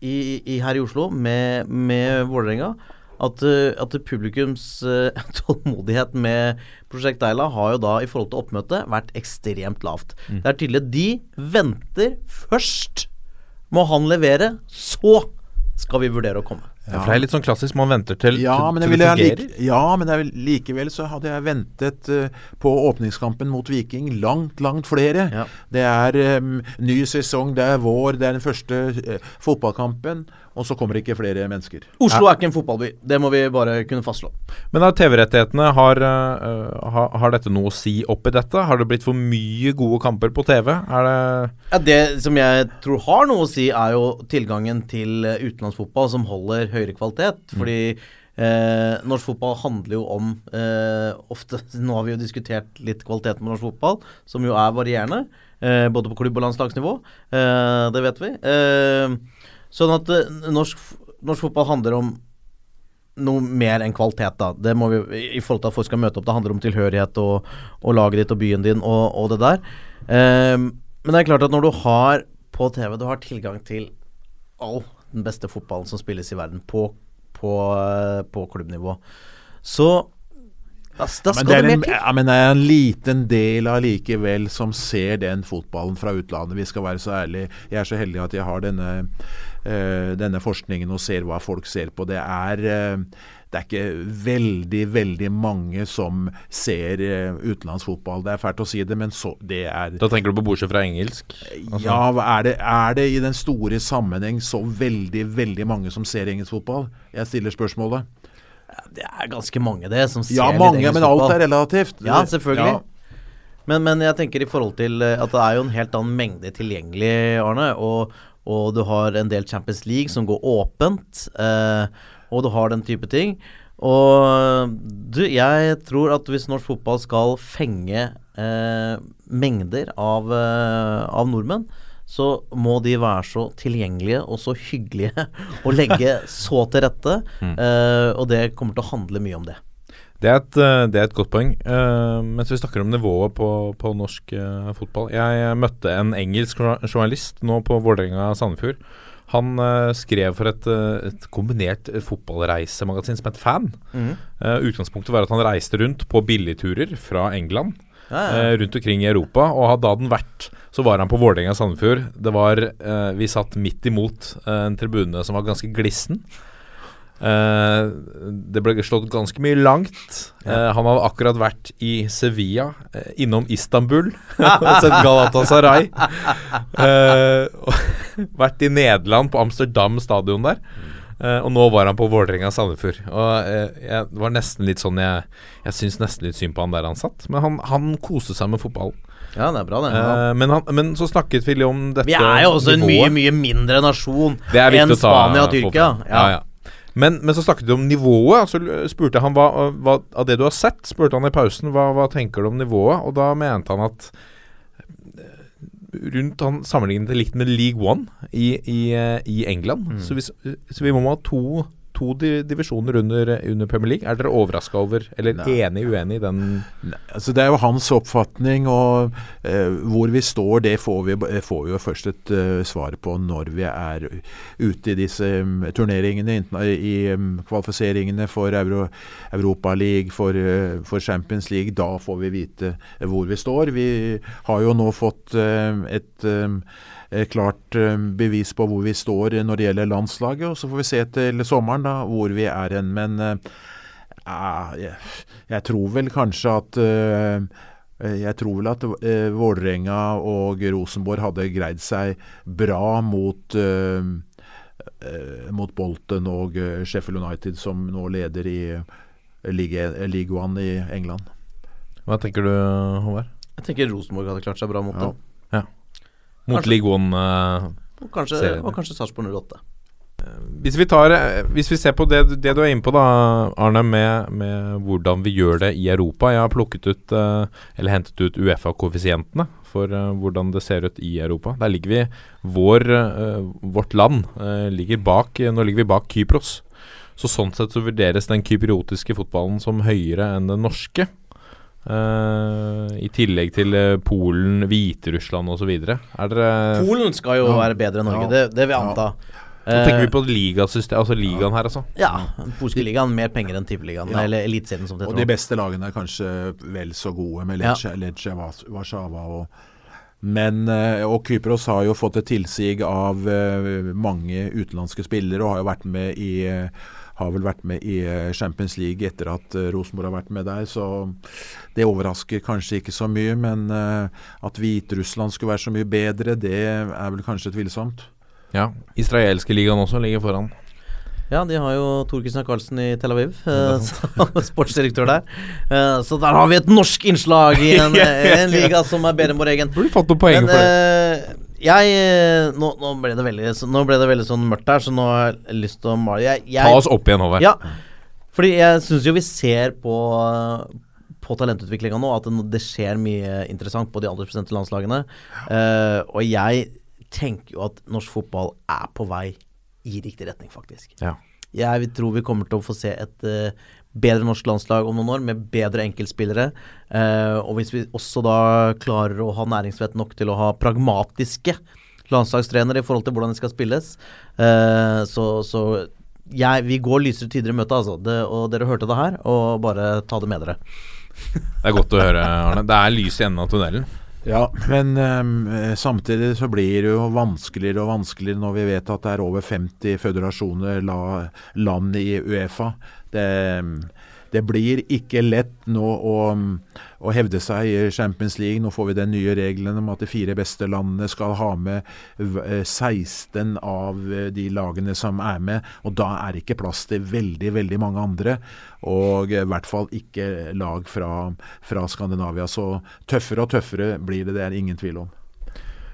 i, i, her i Oslo med, med Vålerenga at, eh, at, publikums uh, *laughs* tålmodighet med Prosjekt Deila har jo da i forhold til oppmøtet vært ekstremt lavt. Mm. Det er tydelig at de venter først. Må han levere, så skal vi vurdere å komme.
Ja, for Det er litt sånn klassisk, man venter til,
ja,
til,
til det fungerer. Like, ja, men likevel så hadde jeg ventet uh, på åpningskampen mot Viking langt, langt flere. Ja. Det er um, ny sesong, det er vår, det er den første uh, fotballkampen. Og så kommer det ikke flere mennesker.
Oslo ja. er ikke en fotballby. Det må vi bare kunne fastslå.
Men er TV-rettighetene, har, uh, har, har, dette noe å si oppi dette? Har det blitt for mye gode kamper på TV? Er det
ja, Det som jeg tror har noe å si, er jo tilgangen til utenlandsfotball som holder høyere kvalitet. Mm. Fordi eh, norsk fotball handler jo om eh, ofte *laughs* Nå har vi jo diskutert litt kvaliteten på norsk fotball, som jo er varierende. Eh, både på klubb- og landslagsnivå. Eh, det vet vi. Eh, Sånn at uh, norsk, norsk, fotball handler om noe mer enn kvalitet, da. Det må vi, I forhold til at folk skal møte opp. Det handler om tilhørighet og, og laget ditt og byen din og, og det der. Men det er klart at når du har på TV Du har tilgang til all den beste fotballen som spilles i verden på, på, uh, på klubbnivå, så da, da
men, det er en, ja, men det er en liten del allikevel som ser den fotballen fra utlandet. Vi skal være så ærlige. Jeg er så heldig at jeg har denne, uh, denne forskningen og ser hva folk ser på. Det er uh, det er ikke veldig, veldig mange som ser uh, utenlandsfotball. Det er fælt å si det, men så, det er
Da tenker du på bortsett fra engelsk?
Altså. Ja, er det, er det, i den store sammenheng så veldig, veldig mange som ser engelsk fotball? Jeg stiller spørsmålet.
Det er ganske mange, det, som ser
ja, mange, litt engelsk fotball. Ja, mange, men alt er relativt.
Ja, selvfølgelig. Ja. Men, men, jeg tenker i forhold til eh, at det er jo en helt annen mengde tilgjengelig, Arne. Og, og du har en del Champions League som går åpent. Eh, og du har den type ting. Og du, jeg tror at hvis norsk fotball skal fenge eh, mengder av, eh, av nordmenn, så må de være så tilgjengelige og så hyggelige *laughs* og legge så til rette. *laughs* Mm. Uh, og det kommer til å handle mye om det.
Det er et, eh, det er et godt poeng. Uh, mens vi snakker om nivået på, på norsk uh, fotball Jeg møtte en engelsk journalist nå på Vålerenga Sandefjord. Han uh, skrev for et, eh, et kombinert fotballreisemagasin som het Fan. Eh, utgangspunktet var at han reiste rundt på billigturer fra England
Ja, ja.
rundt omkring i Europa. Og hadde han vært, så var han på Vålerenga Sandefjord. Det var eh, Vi satt midt imot eh, en tribune som var ganske glissen. Eh, det ble slått ganske mye langt. Uh, han hadde akkurat vært i Sevilla, uh, innom Istanbul *laughs* og sett Galatasaray. *laughs* Vært i Nederland, på Amsterdam stadion der. Og nå var han på Vålerenga Sandefjord. Og jeg, det var nesten litt sånn Jeg, jeg syns nesten litt synd på han der han satt. Men han, han koste seg med fotballen.
ja, det er bra, det.
Eh, men, han, men så snakket vi litt om dette nivået.
Vi er jo også en mye, mye mindre nasjon enn Spania og Tyrkia.
Ja. Ja, Men, men så snakket du om nivået. Så spurte han hva, hva av det du har sett, spurte han i pausen hva, hva tenker du om nivået, og da mente han at eh, rundt Han sammenlignet det likt med League One i, i, eh, i England.
Mm.
Så, hvis, så vi må ha to, to divisjoner under, under Premier League. Er dere overraska over, eller
Nei.
enig uenig i den
Nei, altså Det er jo hans oppfatning, og eh, hvor vi står, det får vi, eh, får vi jo først et uh, svar på når vi er ute i disse um, turneringene, i um, kvalifiseringene for Euro, Europa League, for, uh, for Champions League. Da får vi vite hvor vi står. Vi har jo nå fått uh, et um, klart eh, bevis på hvor vi står når det gjelder landslaget, og så får vi se til sommeren da hvor vi er hen. Men eh, jeg, jeg tror vel kanskje at øh, jeg tror vel at eh, Vålerenga og Rosenborg hadde greid seg bra mot mot Bolton og Sheffield United, som nå leder i ligaen i England.
Hva tenker du, Håvard?
Jeg tenker Rosenborg hadde klart seg bra mot
Ja.
dem.
Mot
Kanskje.
League One? eh,
Og kanskje,
Serien.
og kanskje Sarpsborg 08.
Hvis vi, tar, eh, hvis vi ser på det, det du er inne på, da, Arne, med, med hvordan vi gjør det i Europa. Jeg har plukket ut, eh, eller hentet ut Uefa-koeffisientene for eh, hvordan det ser ut i Europa. Der ligger vi vår, eh, Vårt land eh, ligger bak Nå ligger vi bak Kypros. Så sånn sett så vurderes den kypriotiske fotballen som høyere enn den norske. Eh, I tillegg til eh, Polen, Hviterussland osv.
Polen skal jo
Ja.
være bedre enn Norge,
Ja.
det, det vil jeg
Ja.
anta.
Nå tenker vi
Eh,
på ligasystem, altså ligaen her, altså.
Ja, den polske ligaen mer penger enn tippeligaen,
Ja.
eller eliteserien som det
Og de beste lagene er kanskje vel så gode, med
Ja.
Lecce, Lecce Warszawa og men, og Kypros har jo fått et tilsig av mange utenlandske spillere og har jo vært med i har vel vært med i eh, Champions League etter at eh, Rosenborg har vært med der, så det overrasker kanskje ikke så mye. Men eh, at Hviterussland skulle være så mye bedre, det er vel kanskje tvilsomt.
Ja. Israelske ligaen også ligger foran.
Ja, de har jo Tor Christian Karlsen i Tel Aviv, eh, *laughs* som sportsdirektør der. Eh, så der har vi et norsk innslag i en, *laughs* en liga som er bedre enn vår egen.
Burde fått noen poeng
Men
for det.
eh, jeg eh, nå, nå, ble det veldig, så- nå ble det veldig sånn mørkt her, så nå har jeg lyst til å male jeg, jeg,
Ta oss opp igjen, Håvard.
Ja, fordi jeg syns jo vi ser på på talentutviklinga nå at det, det skjer mye interessant på de aldersbestemte landslagene. Uh, og jeg tenker jo at norsk fotball er på vei i riktig retning, faktisk.
Ja.
Jeg tror vi kommer til å få se et eh, bedre norsk landslag om noen år, med bedre enkeltspillere. Eh, og hvis vi også da klarer å ha næringsvett nok til å ha pragmatiske landslagstrenere i forhold til hvordan det skal spilles, eh, så, så jeg, vi går lysere tider i møte, altså. Det, og dere hørte det her, og bare ta det med dere. *laughs*
Det er godt å høre, Arne. Det er lys i enden av tunnelen.
Ja, men um, samtidig så blir det jo vanskeligere og vanskeligere når vi vet at det er over 50 føderasjoner, la, land i Uefa. Det, det blir ikke lett nå å, å hevde seg i Champions League. Nå får vi den nye regelen om at de fire beste landene skal ha med eh, 16 av eh, de lagene som er med. Og da er det ikke plass til veldig, veldig mange andre. Og eh, i hvert fall ikke lag fra, fra Skandinavia. Så tøffere og tøffere blir det, det er ingen tvil om.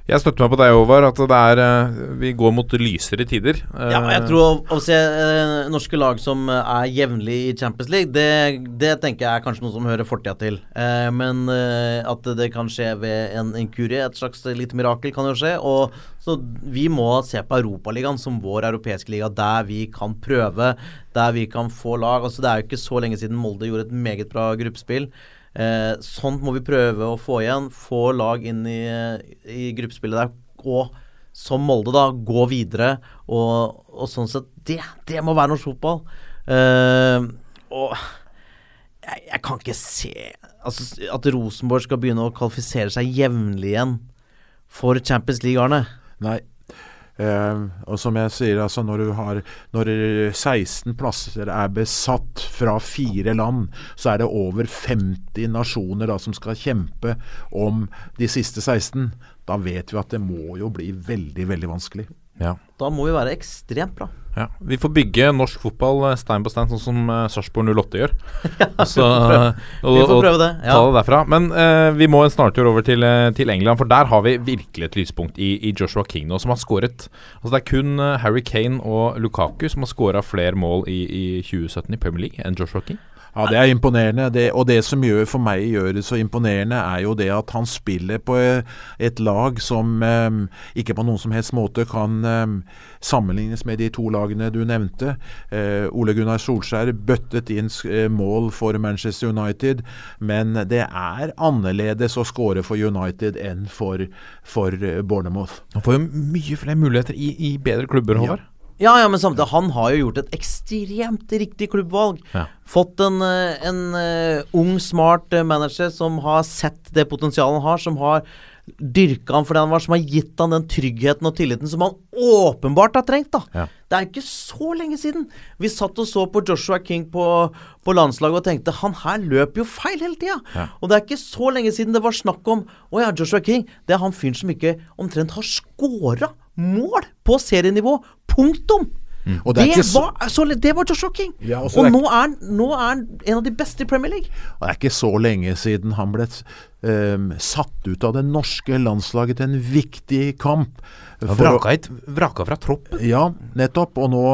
Jeg støtter meg på deg, Håvard, at det er eh, Vi går mot lysere tider.
Ja, og jeg tror å, å se eh, norske lag som eh, er jevnlig i Champions League, det, det tenker jeg er kanskje noe som hører fortida til. Eh, men eh, at det kan skje ved en inkurie, et slags lite mirakel, kan jo skje. Og så vi må se på Europaligaen som vår europeiske liga, der vi kan prøve, der vi kan få lag. Altså Det er jo ikke så lenge siden Molde gjorde et meget bra gruppespill. Eh, sånt må vi prøve å få igjen. Få lag inn i, i gruppespillet der. Og som Molde, da, gå videre. Og, og sånn sett Det, det må være norsk fotball. Eh, og jeg, jeg kan ikke se altså, at Rosenborg skal begynne å kvalifisere seg jevnlig igjen for Champions League, Arne.
Nei. Eh, og som jeg sier, altså når du har Når 16 plasser er besatt fra fire land, så er det over 50 nasjoner da som skal kjempe om de siste 16. Da vet vi at det må jo bli veldig, veldig vanskelig.
Ja.
Da må vi være ekstremt bra.
Ja, Vi får bygge norsk fotball eh, stein på stein, sånn som uh, Sarpsborg 08 gjør. *laughs* Så, og,
Vi får
og
prøve det, ja.
Ta det derfra. Men uh, vi må en snartur over til, eh, til England, for der har vi virkelig et lyspunkt i, i Joshua King nå, som har skåret Altså Det er kun eh, Harry Kane og Lukaku som har skåra flere mål i, i 2017 i Premier League enn Joshua King.
Ja, det er imponerende. Det, og det som gjør for meg gjør det så imponerende, er jo det at han spiller på eh, et lag som eh, ikke på noen som helst måte kan eh, sammenlignes med de to lagene du nevnte. Eh, Ole Gunnar Solskjær bøttet inn mål for Manchester United, men det er annerledes å skåre for United enn for, for Bournemouth.
Han får jo mye flere muligheter i, i bedre klubber, Håvard.
Ja, ja, men samtidig, han har jo gjort et ekstremt riktig klubbvalg.
Ja.
Fått en, eh, en eh, ung, smart eh, manager som har sett det potensialet han har, som har dyrka han for det han var, som har gitt han den tryggheten og tilliten som han åpenbart har trengt. da.
Ja.
Det er ikke så lenge siden vi satt og så på Joshua King på, på landslaget og tenkte han her løper jo feil hele tida.
Ja.
Og det er ikke så lenge siden det var snakk om å ja, Joshua King det er han fyren som ikke omtrent har scora mål på serienivå. Punktum!
Og det
Det,
så-
var, så, det var Joshua King.
Ja, og
og
er
nå er, han, nå er han en av de beste i Premier League.
Og Det er ikke så lenge siden han ble eh, satt ut av det norske landslaget til en viktig kamp. For
Vraka, et, vraka fra troppen?
Ja, nettopp. Og nå,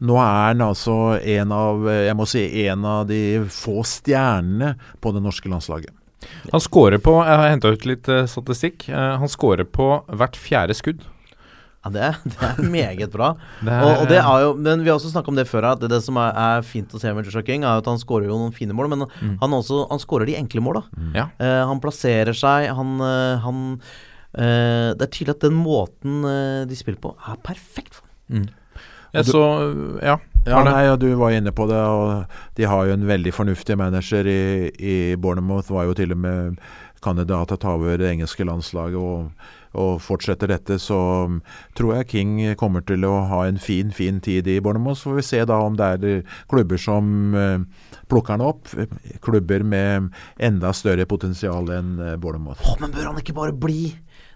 nå er han altså en av Jeg må si en av de få stjernene på det norske landslaget.
Han scorer på Jeg har henta ut litt eh, statistikk. Eh, han scorer på hvert fjerde skudd.
Ja, Det er, det er meget bra. *laughs*
Det er-
og, og det er jo, men Vi har også snakka om det før, at det, det som er, er fint å se med Joshua King, er at han skårer jo noen fine mål, men
Mm.
han, også, han skårer de enkle måla.
Ja.
Uh, han plasserer seg, han, eh, han uh, Det er tydelig at den måten uh, de spiller på, er perfekt for ham.
Jeg så Ja.
Ja, nei, ja, Du var inne på det. og De har jo en veldig fornuftig manager i, i Bournemouth. Var jo til og med kandidat til å ta over det engelske landslaget. og og fortsetter dette, så um, tror jeg King kommer til å ha en fin, fin tid i Bornermoen. Så får vi se da om det er eh, klubber som eh, plukker han opp. eh, Klubber med enda større potensial enn Bornermoen.
Oh, men bør han ikke bare bli?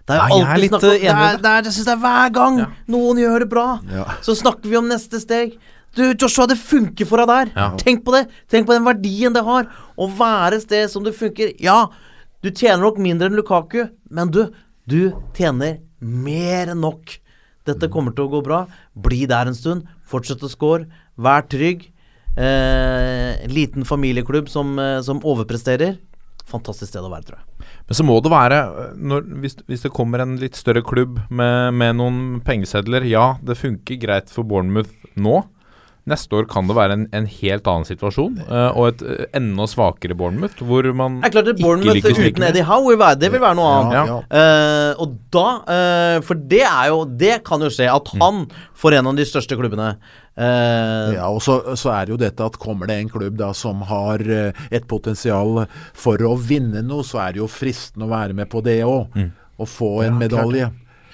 Det er jo alltid snakk om det er, det er, Jeg syns det er hver gang noen gjør det bra,
Ja.
så snakker vi om neste steg. Du, Joshua, det funker for deg der.
Ja.
Tenk på det. Tenk på den verdien det har. Å være et sted som det funker. Ja, du tjener nok mindre enn Lukaku, men du, du tjener mer enn nok. Dette kommer til å gå bra. Bli der en stund. Fortsett å score. Vær trygg. Eh, liten familieklubb som, eh, som overpresterer. Fantastisk sted å være, tror jeg.
Men så må det være øh, når, hvis, hvis det kommer en litt større klubb med, med noen pengesedler Ja, det funker greit for Bournemouth nå. Neste år kan det være en, en helt annen situasjon, uh, og et uh, enda svakere Bournemouth, hvor man
Det er klart at Bournemouth uten. Eddie Howe vil være, det vil være noe annet.
Ja,
Ja.
ja.
Eh, og da eh, For det er jo Det kan jo skje at han får en av de største klubbene. Eh,
Ja, og så, så er det jo dette at kommer det en klubb da som har et potensial for å vinne noe, så er det jo fristende å være med på det òg. Å få en medalje.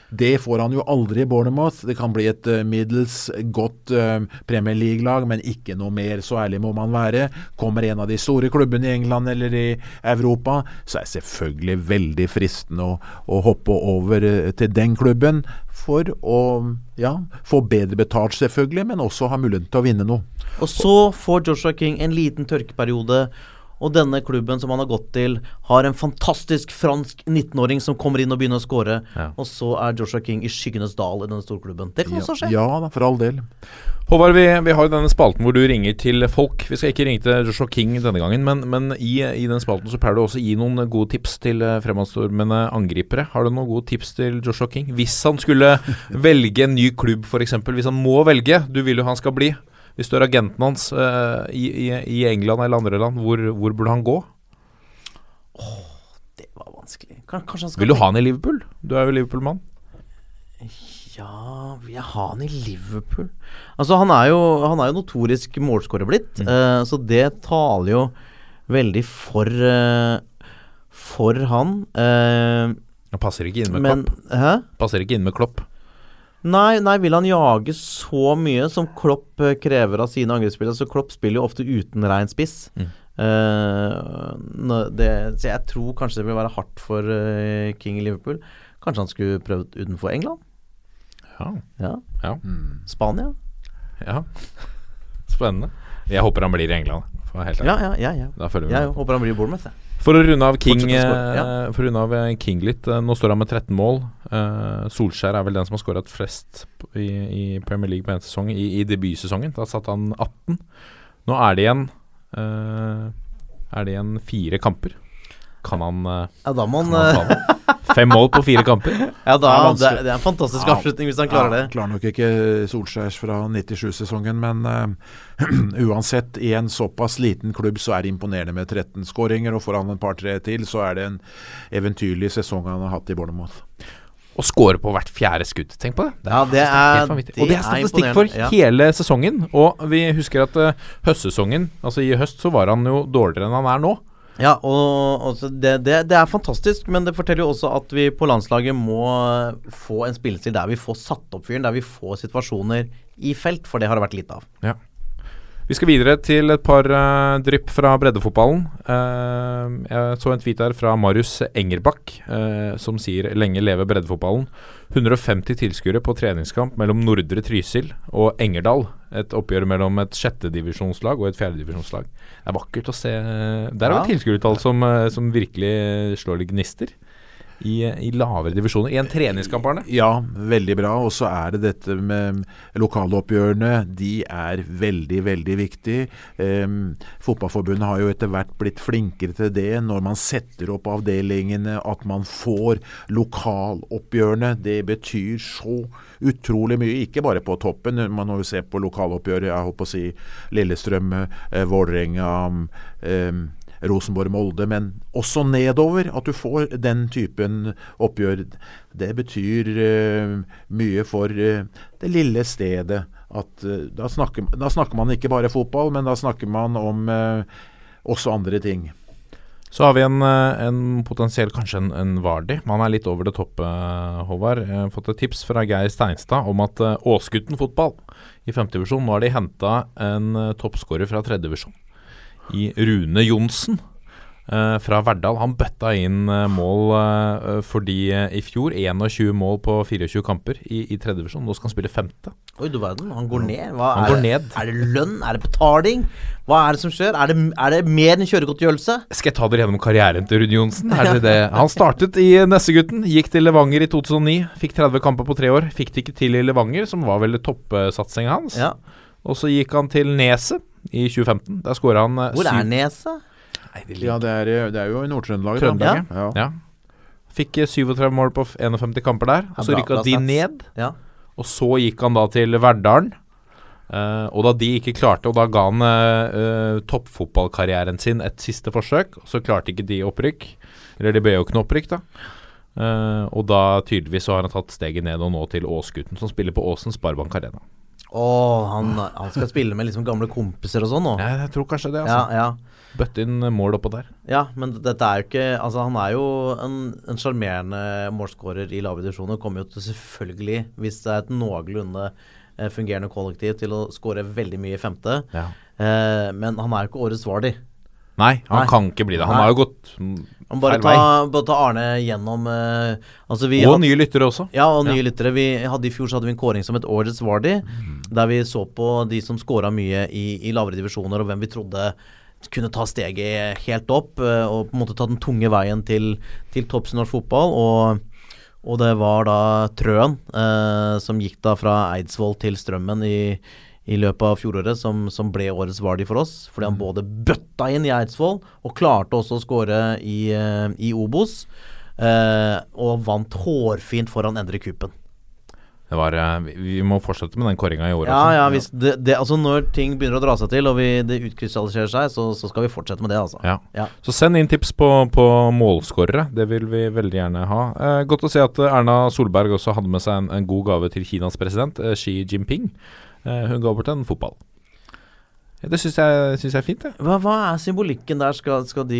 Det får han jo aldri i Bournemouth. Det kan bli et eh, middels godt eh, Premier League-lag, men ikke noe mer. Så ærlig må man være. Kommer en av de store klubbene i England eller i Europa, så er det selvfølgelig veldig fristende å, å hoppe over eh, til den klubben for å ja, få bedre betalt, selvfølgelig, men også ha muligheten til å vinne noe.
Og så får Joshua King en liten tørkeperiode. Og denne klubben som han har gått til, har en fantastisk fransk 19-åring som kommer inn og begynner å score.
Ja.
Og så er Joshua King i skyggenes dal i denne storklubben. Det kan også skje.
Ja da, for all del.
Håvard, vi, vi har jo denne spalten hvor du ringer til folk. Vi skal ikke ringe til Joshua King denne gangen, men, men i, i den spalten så pleier du også å gi noen gode tips til eh, fremadstormende angripere. Har du noen gode tips til Joshua King? Hvis han skulle *laughs* velge en ny klubb, f.eks. Hvis han må velge, du vil jo han skal bli. Hvis du er agenten hans uh, i, i, i England eller andre land, hvor, hvor burde han gå?
Det var vanskelig. Kanskje han skal
Vil du ha han i Liverpool? Du er jo Liverpool-mann.
Ja, vil jeg ha han i Liverpool? Altså, han er jo, han er jo notorisk målskårer blitt, eh, så det taler jo veldig for uh, For han. Uh,
Han passer ikke inn med
men
Klopp.
Hæ?
Passer ikke inn med Klopp.
Nei, nei, vil han jage så mye som Klopp eh, krever av sine angrepsspillere? Så Klopp spiller jo ofte uten rein spiss.
Mm.
Uh, det, så jeg tror kanskje det vil være hardt for uh, King i Liverpool. Kanskje han skulle prøvd utenfor England?
Ja.
Ja.
Ja.
Spania?
ja. *laughs* Spennende. Jeg håper han blir i England. For helt.
Ja, ja, ja. ja.
Da følger vi
Jeg håper han blir i Bournemouth. jeg.
For å runde av King, ja. For å runde av King litt. Nå står han med 13 mål. Eh, Solskjær er vel den som har skåret flest i, i Premier League på én sesong, i, i debutsesongen. Da satt han 18. Nå er det igjen uh, Er det igjen fire kamper. Kan han, eh,
Ja, da må han
han? Fem mål på fire kamper? *laughs*
Ja, da,
Det er
det, er, er en fantastisk
Ja.
avslutning hvis han klarer
Ja,
det.
klarer nok ikke Solskjærs fra 97-sesongen, men uh, *clears throat* uansett, i en såpass liten klubb så er det imponerende med 13 skåringer, og får han en par-tre til, så er det en eventyrlig sesong han har hatt i Bournemouth.
Å score på hvert fjerde skudd, tenk på det.
Ja, det er,
vanvittig. Og det er statistikk
imponerende,
for
ja.
hele sesongen. Og vi husker at uh, høstsesongen, altså i høst, så var han jo dårligere enn han er nå.
Ja, og, og det, det, det er fantastisk, men det forteller jo også at vi på landslaget må eh, få en spillestil der vi får satt opp fyren, der vi får situasjoner i felt, for det har det vært lite av.
Ja. Vi skal videre til et par uh, drypp fra breddefotballen. Uh, jeg så en tweet her fra Marius Engerbakk uh, som sier 'lenge leve breddefotballen'. 150 tilskuere på treningskamp mellom Nordre Trysil og Engerdal. Et oppgjør mellom et sjettedivisjonslag og et fjerdedivisjonslag. Det er vakkert å se. Der er
Ja.
det tilskuertall som, eh, som virkelig slår litt gnister. I, I lavere divisjoner. I en treningskamp, Arne.
Ja, veldig bra. Og så er det dette med lokaloppgjørene. De er veldig, veldig viktige. Um, Fotballforbundet har jo etter hvert blitt flinkere til det når man setter opp avdelingene, at man får lokaloppgjørene. Det betyr så utrolig mye. Ikke bare på toppen. Man må jo se på lokaloppgjøret. Jeg holdt på å si Lillestrøm, eh, Vålerenga. ehm, Rosenborg-Molde, men også nedover. At du får den typen oppgjør. Det betyr uh, mye for uh, det lille stedet. At, uh, da, snakker, da snakker man ikke bare fotball, men da snakker man om også andre ting.
Så har vi en, en potensiell, kanskje en, en Vardi. Man er litt over det toppe, Håvard. Jeg har fått et tips fra Geir Steinstad om at Åsgutten fotball i femtedivisjon Nå har de henta en toppskårer fra tredjedivisjon. I Rune Johnsen eh, fra Verdal. Han bøtta inn eh, mål eh, for de eh, i fjor. 21 mål på 24 kamper i, i tredjedivisjon. Nå skal han spille femte.
Oi, du verden, han går ned. Hva
Han
er,
går ned.
Er det lønn? Er det betaling? Hva er det som skjer? Er det, er det mer enn kjøregodtgjørelse?
Skal jeg ta dere gjennom karrieren til Rune Johnsen? Det *laughs* det? Han startet i Nessegutten, gikk til Levanger i 2009. Fikk 30 kamper på tre år. Fikk det ikke til i Levanger, som var vel toppsatsinga hans.
Ja.
Og så gikk han til Neset i 2015. Der skåra han eh,
Hvor er Neset?
Ja, det er, det er jo i Nord-Trøndelag.
Trøndelag,
ja.
Ja. Fikk eh, 37 mål på 51 kamper der. Og så rykka de ned.
Ja.
Og så gikk han da til Verdalen. Uh, og da de ikke klarte, og da ga han eh, eh, toppfotballkarrieren sin et siste forsøk, og så klarte ikke de opprykk. Eller de ble jo ikke noe opprykk, da. Uh, og da tydeligvis så har han tatt steget ned og nå til Åsgutten, som spiller på Åsen Sparebank Arena.
Å, han, han skal spille med liksom gamle kompiser og sånn nå?
Ja, jeg tror kanskje det,
Ja,
altså.
ja.
Bøtte inn mål oppå der.
Ja, men dette er jo ikke Altså, han er jo en en sjarmerende målskårer i lave divisjoner. Kommer jo til selvfølgelig, hvis det er et noenlunde eh, fungerende kollektiv, til å skåre veldig mye i femte.
Ja.
Eh, men han er jo ikke årets Vardi.
Nei, han
Nei.
kan ikke bli det. Han
Nei.
har jo gått
Han bare ta, bare ta Arne gjennom uh, Altså vi
Og
had-
nye lyttere også.
Ja, og nye lyttere. Vi hadde I fjor så hadde vi en kåring som het årets Vardy,
Mm.
der vi så på de som scora mye i, i lavere divisjoner, og hvem vi trodde kunne ta steget helt opp, uh, og på en måte ta den tunge veien til, til topps i norsk fotball. Og, og det var da Trøen uh, som gikk da fra Eidsvoll til Strømmen i, i løpet av fjoråret, som, som ble årets Vardy for oss. Fordi han både bøtta inn i Eidsvoll, og klarte også å skåre i, eh, i Obos. Eh, og vant hårfint foran Endre Kupen.
Det var, eh, vi, må fortsette med den kåringa i år
Ja, ja, hvis det, det, altså Når ting begynner å dra seg til, og vi, det utkrystalliserer seg, så, så skal vi fortsette med det, altså.
Ja.
Ja.
Så send inn tips på, på målskårere. Det vil vi veldig gjerne ha. Eh, godt å se at Erna Solberg også hadde med seg en, en god gave til Kinas president, eh, Xi Jinping. Eh, hun ga bort en fotball. Det syns jeg, jeg er fint, det.
Hva, hva er symbolikken der? Skal, skal de,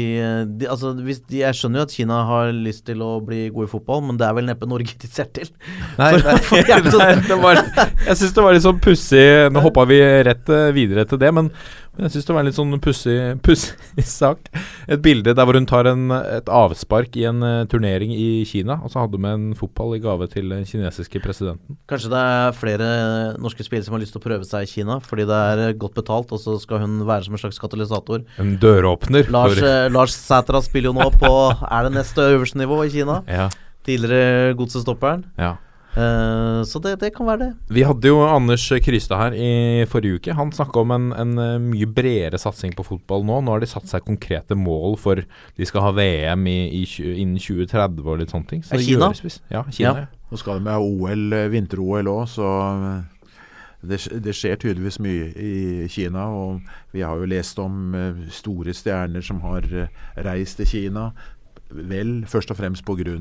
de Altså, hvis de, Jeg skjønner jo at Kina har lyst til å bli gode i fotball, men det er vel neppe Norge de ser til? *laughs*
Nei, nei, *laughs* nei, det var, jeg syns det var litt sånn pussig Nå hoppa vi rett eh, videre til det, men, men jeg syns det var en litt sånn pussig *laughs* sak. Et bilde der hvor hun tar en, et avspark i en uh, turnering i Kina, og så hadde med en fotball i gave til den kinesiske presidenten.
Kanskje det er flere norske spillere som har lyst til å prøve seg i Kina, fordi det er eh, godt betalt, og så skal hun være som en slags katalysator.
En døråpner.
Lars, eh, Lars Sætra spiller jo nå på Er det neste øverste nivå i Kina?
ja,
Tidligere godsestopperen.
ja.
Eh, så det, det kan være det.
Vi hadde jo Anders Krystad her i forrige uke. Han snakka om en, en eh, mye bredere satsing på fotball nå. Nå har de satt seg konkrete mål for de skal ha VM i, i, innen 2030 og litt sånne ting. Så det
Kina?
gjøres. Ja, Kina.
Ja.
Ja.
Nå skal de ha OL, eh, vinter-OL òg, så det, det skjer tydeligvis mye i Kina. Og vi har jo lest om store stjerner som har reist til Kina. Vel først og fremst pga.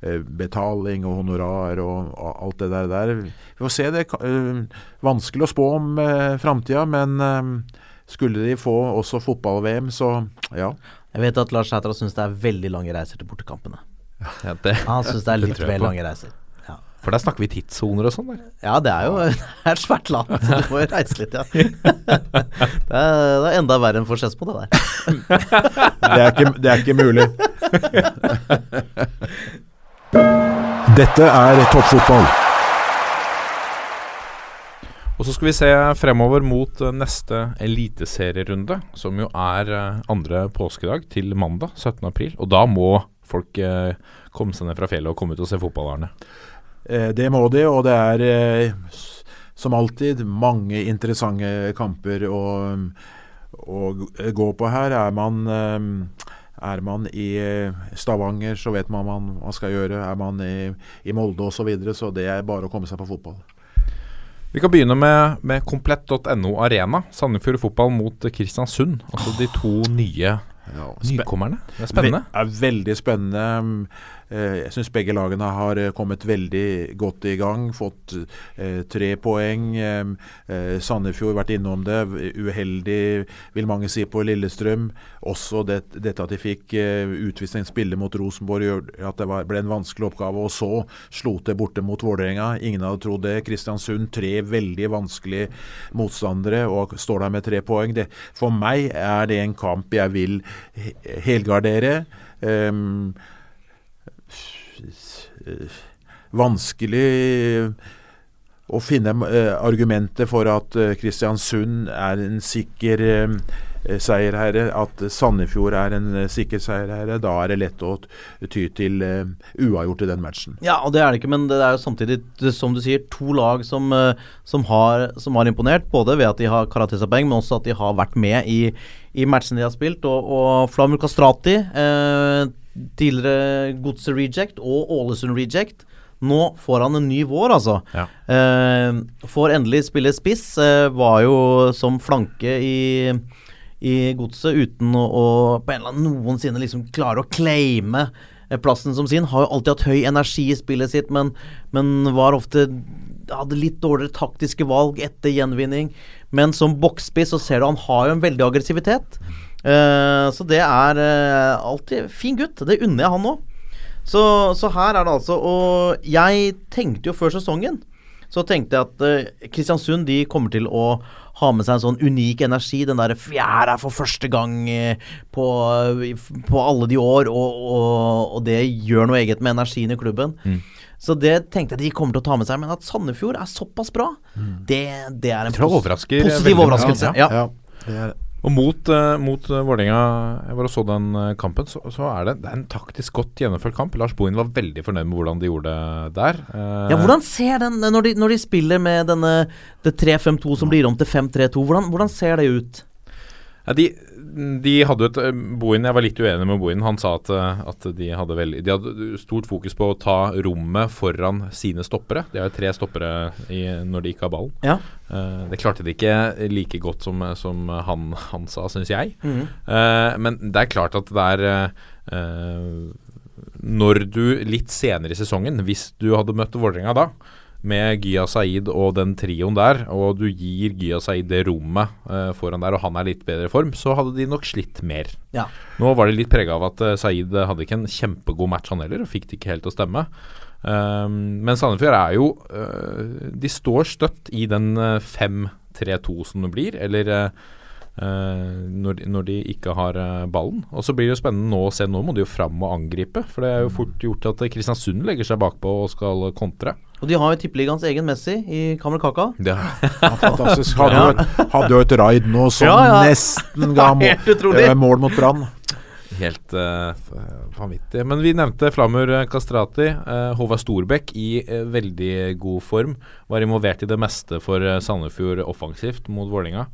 Uh, betaling og honorar og, alt det der, der. Vi får se. Det er uh, vanskelig å spå om uh, framtida, men eh, skulle de få også fotball-VM, så ja.
Jeg vet at Lars Sætra syns det er veldig lange reiser til bortekampene.
Ja, det,
Han syns det er litt vel lange reiser. Ja.
For der snakker vi tidssoner og sånn.
ja, det er jo *laughs* det er et svært land, så du må reise litt, ja. *laughs* det, er, det er enda verre enn for Skedsmo, det der. *laughs*
Det er ikke, det er ikke mulig. Dette er toppfotball.
Og så skal vi se fremover mot eh, neste eliteserierunde, som jo er eh, andre påskedag til mandag 17. april. Og da må folk eh, komme seg ned fra fjellet og komme ut og se
fotballerne. Det må de, og det er som alltid mange interessante kamper å, å gå på her. Er man, er man i eh, Stavanger, så vet man hva man skal gjøre. Er man i, i Molde osv., så, videre, så det er bare å komme seg på fotball.
Vi kan begynne med, med komplett.no Arena. Sandefjord fotball mot Kristiansund. Altså de to nye
ja,
nykommerne. Det er spennende.
Ve er veldig spennende. Eh, Jeg syns begge lagene har eh, kommet veldig godt i gang. Fått eh, tre poeng. Sandefjord vært innom det. Uheldig, vil mange si, på Lillestrøm. Også det, dette at de fikk utvist en spiller mot Rosenborg, at det var, ble en vanskelig oppgave. Og så slo det borte mot Vålerenga. Ingen hadde trodd det. Kristiansund, tre veldig vanskelige motstandere, og står der med tre poeng. Det, for meg er det en kamp jeg vil helgardere. Um, vanskelig å finne eh, argumenter for at eh, Kristiansund er en sikker eh, seierherre, at Sandefjord er en eh, sikker seierherre. Da er det lett å ty til eh, uavgjort i den matchen.
Ja, og det er det ikke, men det er jo samtidig, som du sier, to lag som, eh, som, har, som har imponert. Både ved at de har karakterpoeng, men også at de har vært med i, i matchene de har spilt. Og, og Flamur Kastrati, eh, tidligere Godset Reject og Ålesund Reject. Nå får han en ny vår, altså.
Ja.
Eh, får endelig spille spiss. Eh, var jo som flanke i, i godset uten å, å på en eller annen noensinne liksom klare å claime eh, plassen som sin. Har jo alltid hatt høy energi i spillet sitt, men, men var ofte hadde litt dårligere taktiske valg etter gjenvinning. Men som boksspiss så ser du han har jo en veldig aggressivitet. Eh, så det er eh, alltid fin gutt. Det unner jeg han òg. Så, så her er det altså Og jeg tenkte jo før sesongen så tenkte jeg at eh, Kristiansund de kommer til å ha med seg en sånn unik energi. Den derre fjerde for første gang på, på alle de år, og, og, og det gjør noe eget med energien i klubben. Så det tenkte jeg de kommer til å ta med seg. Men at Sandefjord er såpass bra, det, det er en pos-
overrasker
positiv overraskelse.
Ja.
Ja.
det er,
Og mot, uh, mot uh, Vålerenga, jeg var og så den eh, kampen, så, så er det, det er en taktisk godt gjennomført kamp. Lars Bohin var veldig fornøyd med hvordan de gjorde det der. Uh,
Ja, hvordan ser den Når de, når de spiller med denne det 3-5-2 som blir om til 5-3-2, hvordan, hvordan ser det ut?
Ja, de, de hadde et eh, Bohin, Jeg var litt uenig med Bohin. Han sa at, eh, at de, hadde veldig, de hadde stort fokus på å ta rommet foran sine stoppere. De har jo tre stoppere i, når de ikke har ballen.
Ja.
Uh, det klarte de ikke like godt som, som han, han sa, syns jeg.
Mm.
Uh, men det er klart at det er uh, Når du litt senere i sesongen, hvis du hadde møtt Vålerenga da, med Gya Saeed og den trioen der, og du gir Gya Saeed det rommet uh, foran der, og han er litt bedre i form, så hadde de nok slitt mer.
Ja.
Nå var det litt prega av at uh, Saeed hadde ikke en kjempegod match, han heller, og fikk det ikke helt til å stemme. Um, men Sandefjord er jo uh, De står støtt i den uh, 5-3-2 som det blir, eller når, de- når de ikke har ballen. Og så blir det jo spennende nå å se. Nå må de jo fram og angripe. For det er jo fort gjort at Kristiansund legger seg bakpå og skal kontre.
Og de har jo tippeligaens egen Messi i Kammer Kaka.
Det, *laughs*
Ja, fantastisk. Hadde jo et, hadde jo et raid nå som
Ja, ja.
nesten ga *laughs* mål, eh, mål mot Brann.
Helt uh, vanvittig. Men vi nevnte Flamur eh, Kastrati. Uh, Håvard Storbekk i uh, veldig god form. Var involvert i det meste for Sandefjord offensivt mot Vålinga.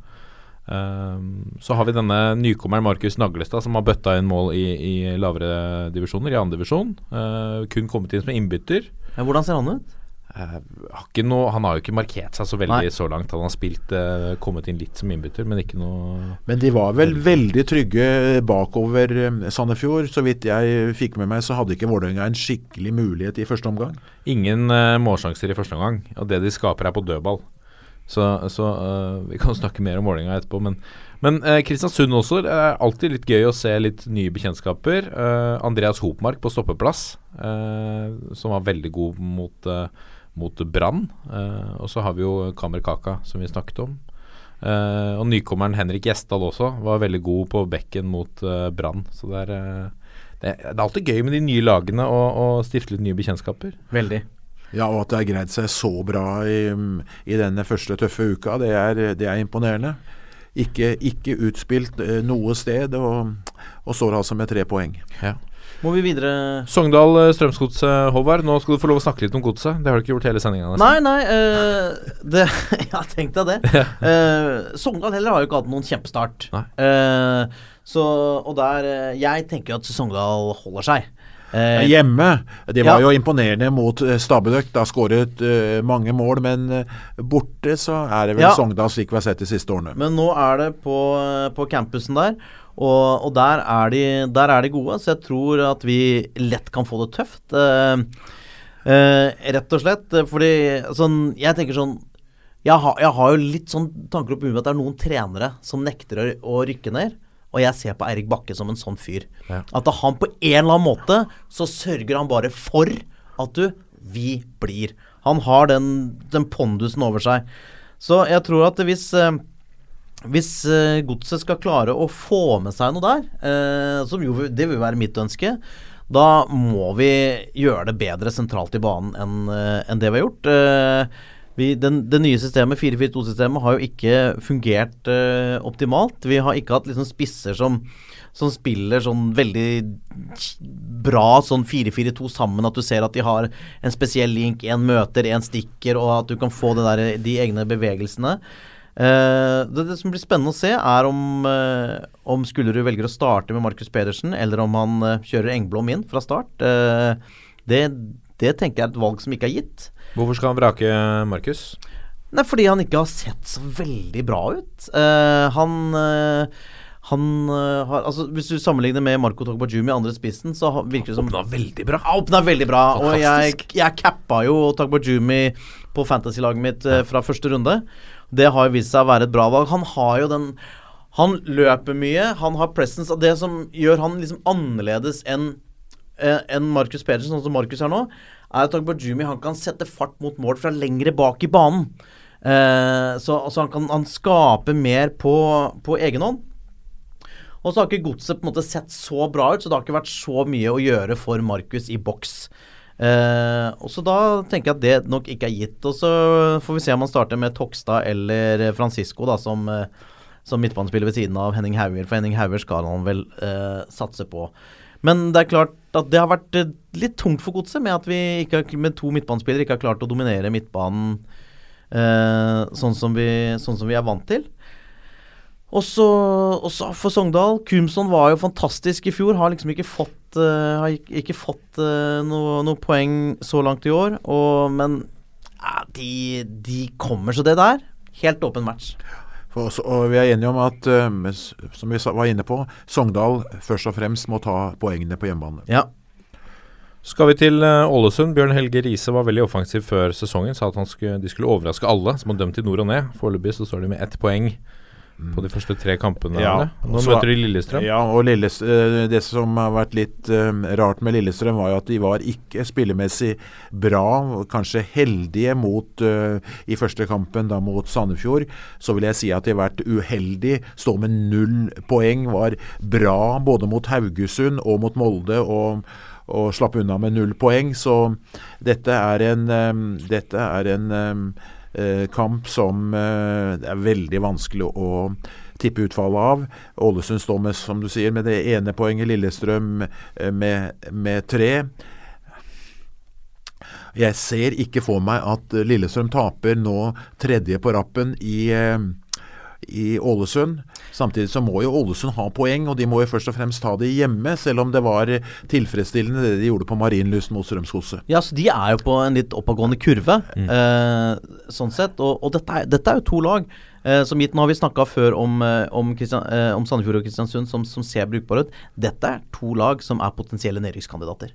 så har vi denne nykommeren Markus Naglestad som har bøtta inn mål i, i lavere divisjoner, i andre divisjon. Eh, kun kommet inn som innbytter.
Ja, hvordan ser han ut?
Eh, har noe, han har jo ikke markert seg så veldig
Nei.
så langt. Han har spilt, eh, kommet inn litt som innbytter, men ikke noe
Men de var vel veldig trygge bakover eh, Sandefjord. Så vidt jeg fikk med meg, så hadde ikke Vålerenga en skikkelig mulighet i første omgang.
Ingen uh, målsjanser i første omgang, og det de skaper er på dødball. Så, så uh, vi kan snakke mer om Vålerenga etterpå, men, men eh, Kristiansund også. Det er alltid litt gøy å se litt nye bekjentskaper. Eh, Andreas Hopmark på stoppeplass, eh, som var veldig god mot, uh, mot Brann. Eh, og så har vi jo Kamer Kaka, som vi snakket om. Eh, og nykommeren Henrik Gjesdal også var veldig god på bekken mot eh, Brann. Så det er, det, er- det er alltid gøy med de nye lagene og, og stifte litt nye bekjentskaper.
Veldig.
Ja, og at det har greid seg så bra i, i denne første tøffe uka, det er, det er imponerende. Ikke, ikke utspilt eh, noe sted, og, og står altså med tre poeng.
Ja.
Må vi videre
Sogndal eh, Strømsgodset, Håvard. Nå skal du få lov å snakke litt om godset. Det har du ikke gjort hele sendinga.
Nei, nei Uh, *laughs* det, Ja, tenk deg det. Uh, Sogndal heller har jo ikke hatt noen kjempestart. Eh, så, og der Jeg tenker jo at Sogndal holder seg. Eh,
Hjemme, de var
Ja.
jo imponerende mot Stabæk. Da skåret uh, mange mål, men borte så er det vel
Ja.
Sogndal slik vi har sett de siste årene.
Men nå er det på, på campusen der, og, og der, er de, der er de gode. Så jeg tror at vi lett kan få det tøft. Eh, eh, rett og slett. eh, Fordi sånn Jeg tenker sånn jeg har, jeg har jo litt sånn tanker opp i huet at det er noen trenere som nekter å, å rykke ned. Og jeg ser på Eirik Bakke som en sånn fyr.
Ja.
At han på en eller annen måte så sørger han bare for at du Vi blir. Han har den, den pondusen over seg. Så jeg tror at hvis eh, hvis eh, godset skal klare å få med seg noe der, eh, som jo det vil være mitt ønske, da må vi gjøre det bedre sentralt i banen enn eh, enn det vi har gjort. Eh, vi, den, det nye systemet, 4-4-2-systemet, har jo ikke fungert eh, optimalt. Vi har ikke hatt liksom spisser som, som spiller sånn veldig bra sånn 4-4-2 sammen. At du ser at de har en spesiell link, en møter, en stikker, og at du kan få der, de egne bevegelsene. Eh, det, det som blir spennende å se, er om, uh, om Skullerud velger å starte med Markus Pedersen, eller om han eh, kjører Engblom inn fra start. Eh, det, det tenker jeg er et valg som ikke er gitt.
Hvorfor skal han vrake Markus?
Nei, fordi han ikke har sett så veldig bra ut. Eh, han eh, han uh, har Altså, Hvis du sammenligner med Marco Togbajumi, andre spissen, så har- virker det som
Åpna veldig bra.
Ja, åpna veldig bra. Og jeg, jeg cappa jo Togbajumi på fantasy-laget mitt uh, fra første runde. Det har jo vist seg å være et bra valg. Han har jo den Han løper mye, han har presence. Det som gjør han liksom annerledes enn eh, enn Markus Pedersen, sånn som Markus er nå, er at Agbajumi han kan sette fart mot mål fra lengre bak i banen. Eh, så altså han kan han skape mer på, på egen hånd. Og så har ikke godset på en måte sett så bra ut, så det har ikke vært så mye å gjøre for Markus i boks. Eh, og så da tenker jeg at det nok ikke er gitt. Og så får vi se om han starter med Tokstad eller Francisco da, som, eh, som midtbanespiller ved siden av Henning Hauger, for Henning Hauger skal han vel eh, satse på. Men det er klart at det har vært eh, litt tungt for godset med at vi har, med to midtbanespillere ikke har klart å dominere midtbanen eh, sånn, som vi, sånn som vi er vant til. Og så, for Sogndal Kumson var jo fantastisk i fjor. Har liksom ikke fått uh, Har ikke, fått uh, noe, noe poeng så langt i år. Og, men ja, de, de kommer så det der. Helt åpen match.
Og, så- og vi er enige om at, uh, som vi var inne på, Sogndal først og fremst må ta poengene på hjemmebane.
Ja.
Skal vi til Ålesund. Bjørn Helge Riise var veldig offensiv før sesongen. Sa at han skulle, de skulle overraske alle som var dømt i nord og ned. Foreløpig så står de med ett poeng på de første tre kampene.
Ja,
Nå
så-
møter de Lillestrøm.
Ja, og Lilles, eh, Det som har vært litt eh, rart med Lillestrøm, var jo at de var ikke spillemessig bra, kanskje heldige mot eh, i første kampen da mot Sandefjord. Så vil jeg si at de har vært uheldige. Stå med null poeng. Var bra både mot Haugesund og mot Molde. og og slapp unna med null poeng. Så dette er en, dette er en kamp som eh, det er veldig vanskelig å tippe utfallet av. Ålesund står med, som du sier, med det ene poenget. Lillestrøm eh, med, med tre. Jeg ser ikke for meg at eh, Lillestrøm taper nå tredje på rappen i, eh, i Ålesund. Samtidig så må jo Ålesund ha poeng, og de må jo først og fremst ta det hjemme, selv om det var tilfredsstillende det de gjorde på Marienlyst mot Strømsgodset.
Ja, så De er jo på en litt oppadgående kurve, eh, sånn sett. Og, og dette, er, dette er jo to lag. Eh, som gitt, Nå har vi snakka før om, eh, om, eh, om Sandefjord og Kristiansund som, som ser brukbare ut. Dette er to lag som er potensielle nedrykkskandidater.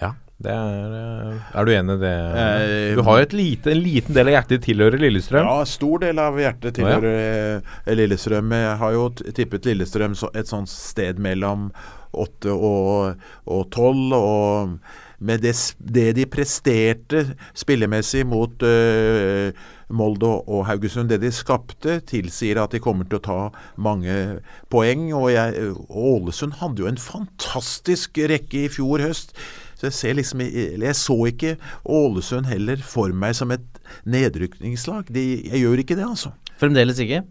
Ja, er eh, Er du enig i det?
Eh,
Du har jo et lite, en liten del av hjertet tilhører Lillestrøm.
Ja, stor del av hjertet tilhører eh, Lillestrøm. Jeg har jo tippet Lillestrøm et sånt sted mellom åtte og og tolv. Og med det, det de presterte spillemessig mot uh, Molde og- og Haugesund, det de skapte, tilsier at de kommer til å ta mange poeng. Og jeg, Ålesund hadde jo en fantastisk rekke i fjor høst. Så jeg ser liksom Jeg så ikke Ålesund heller for meg som et nedrykningslag. De, jeg gjør ikke det, altså.
Fremdeles ikke.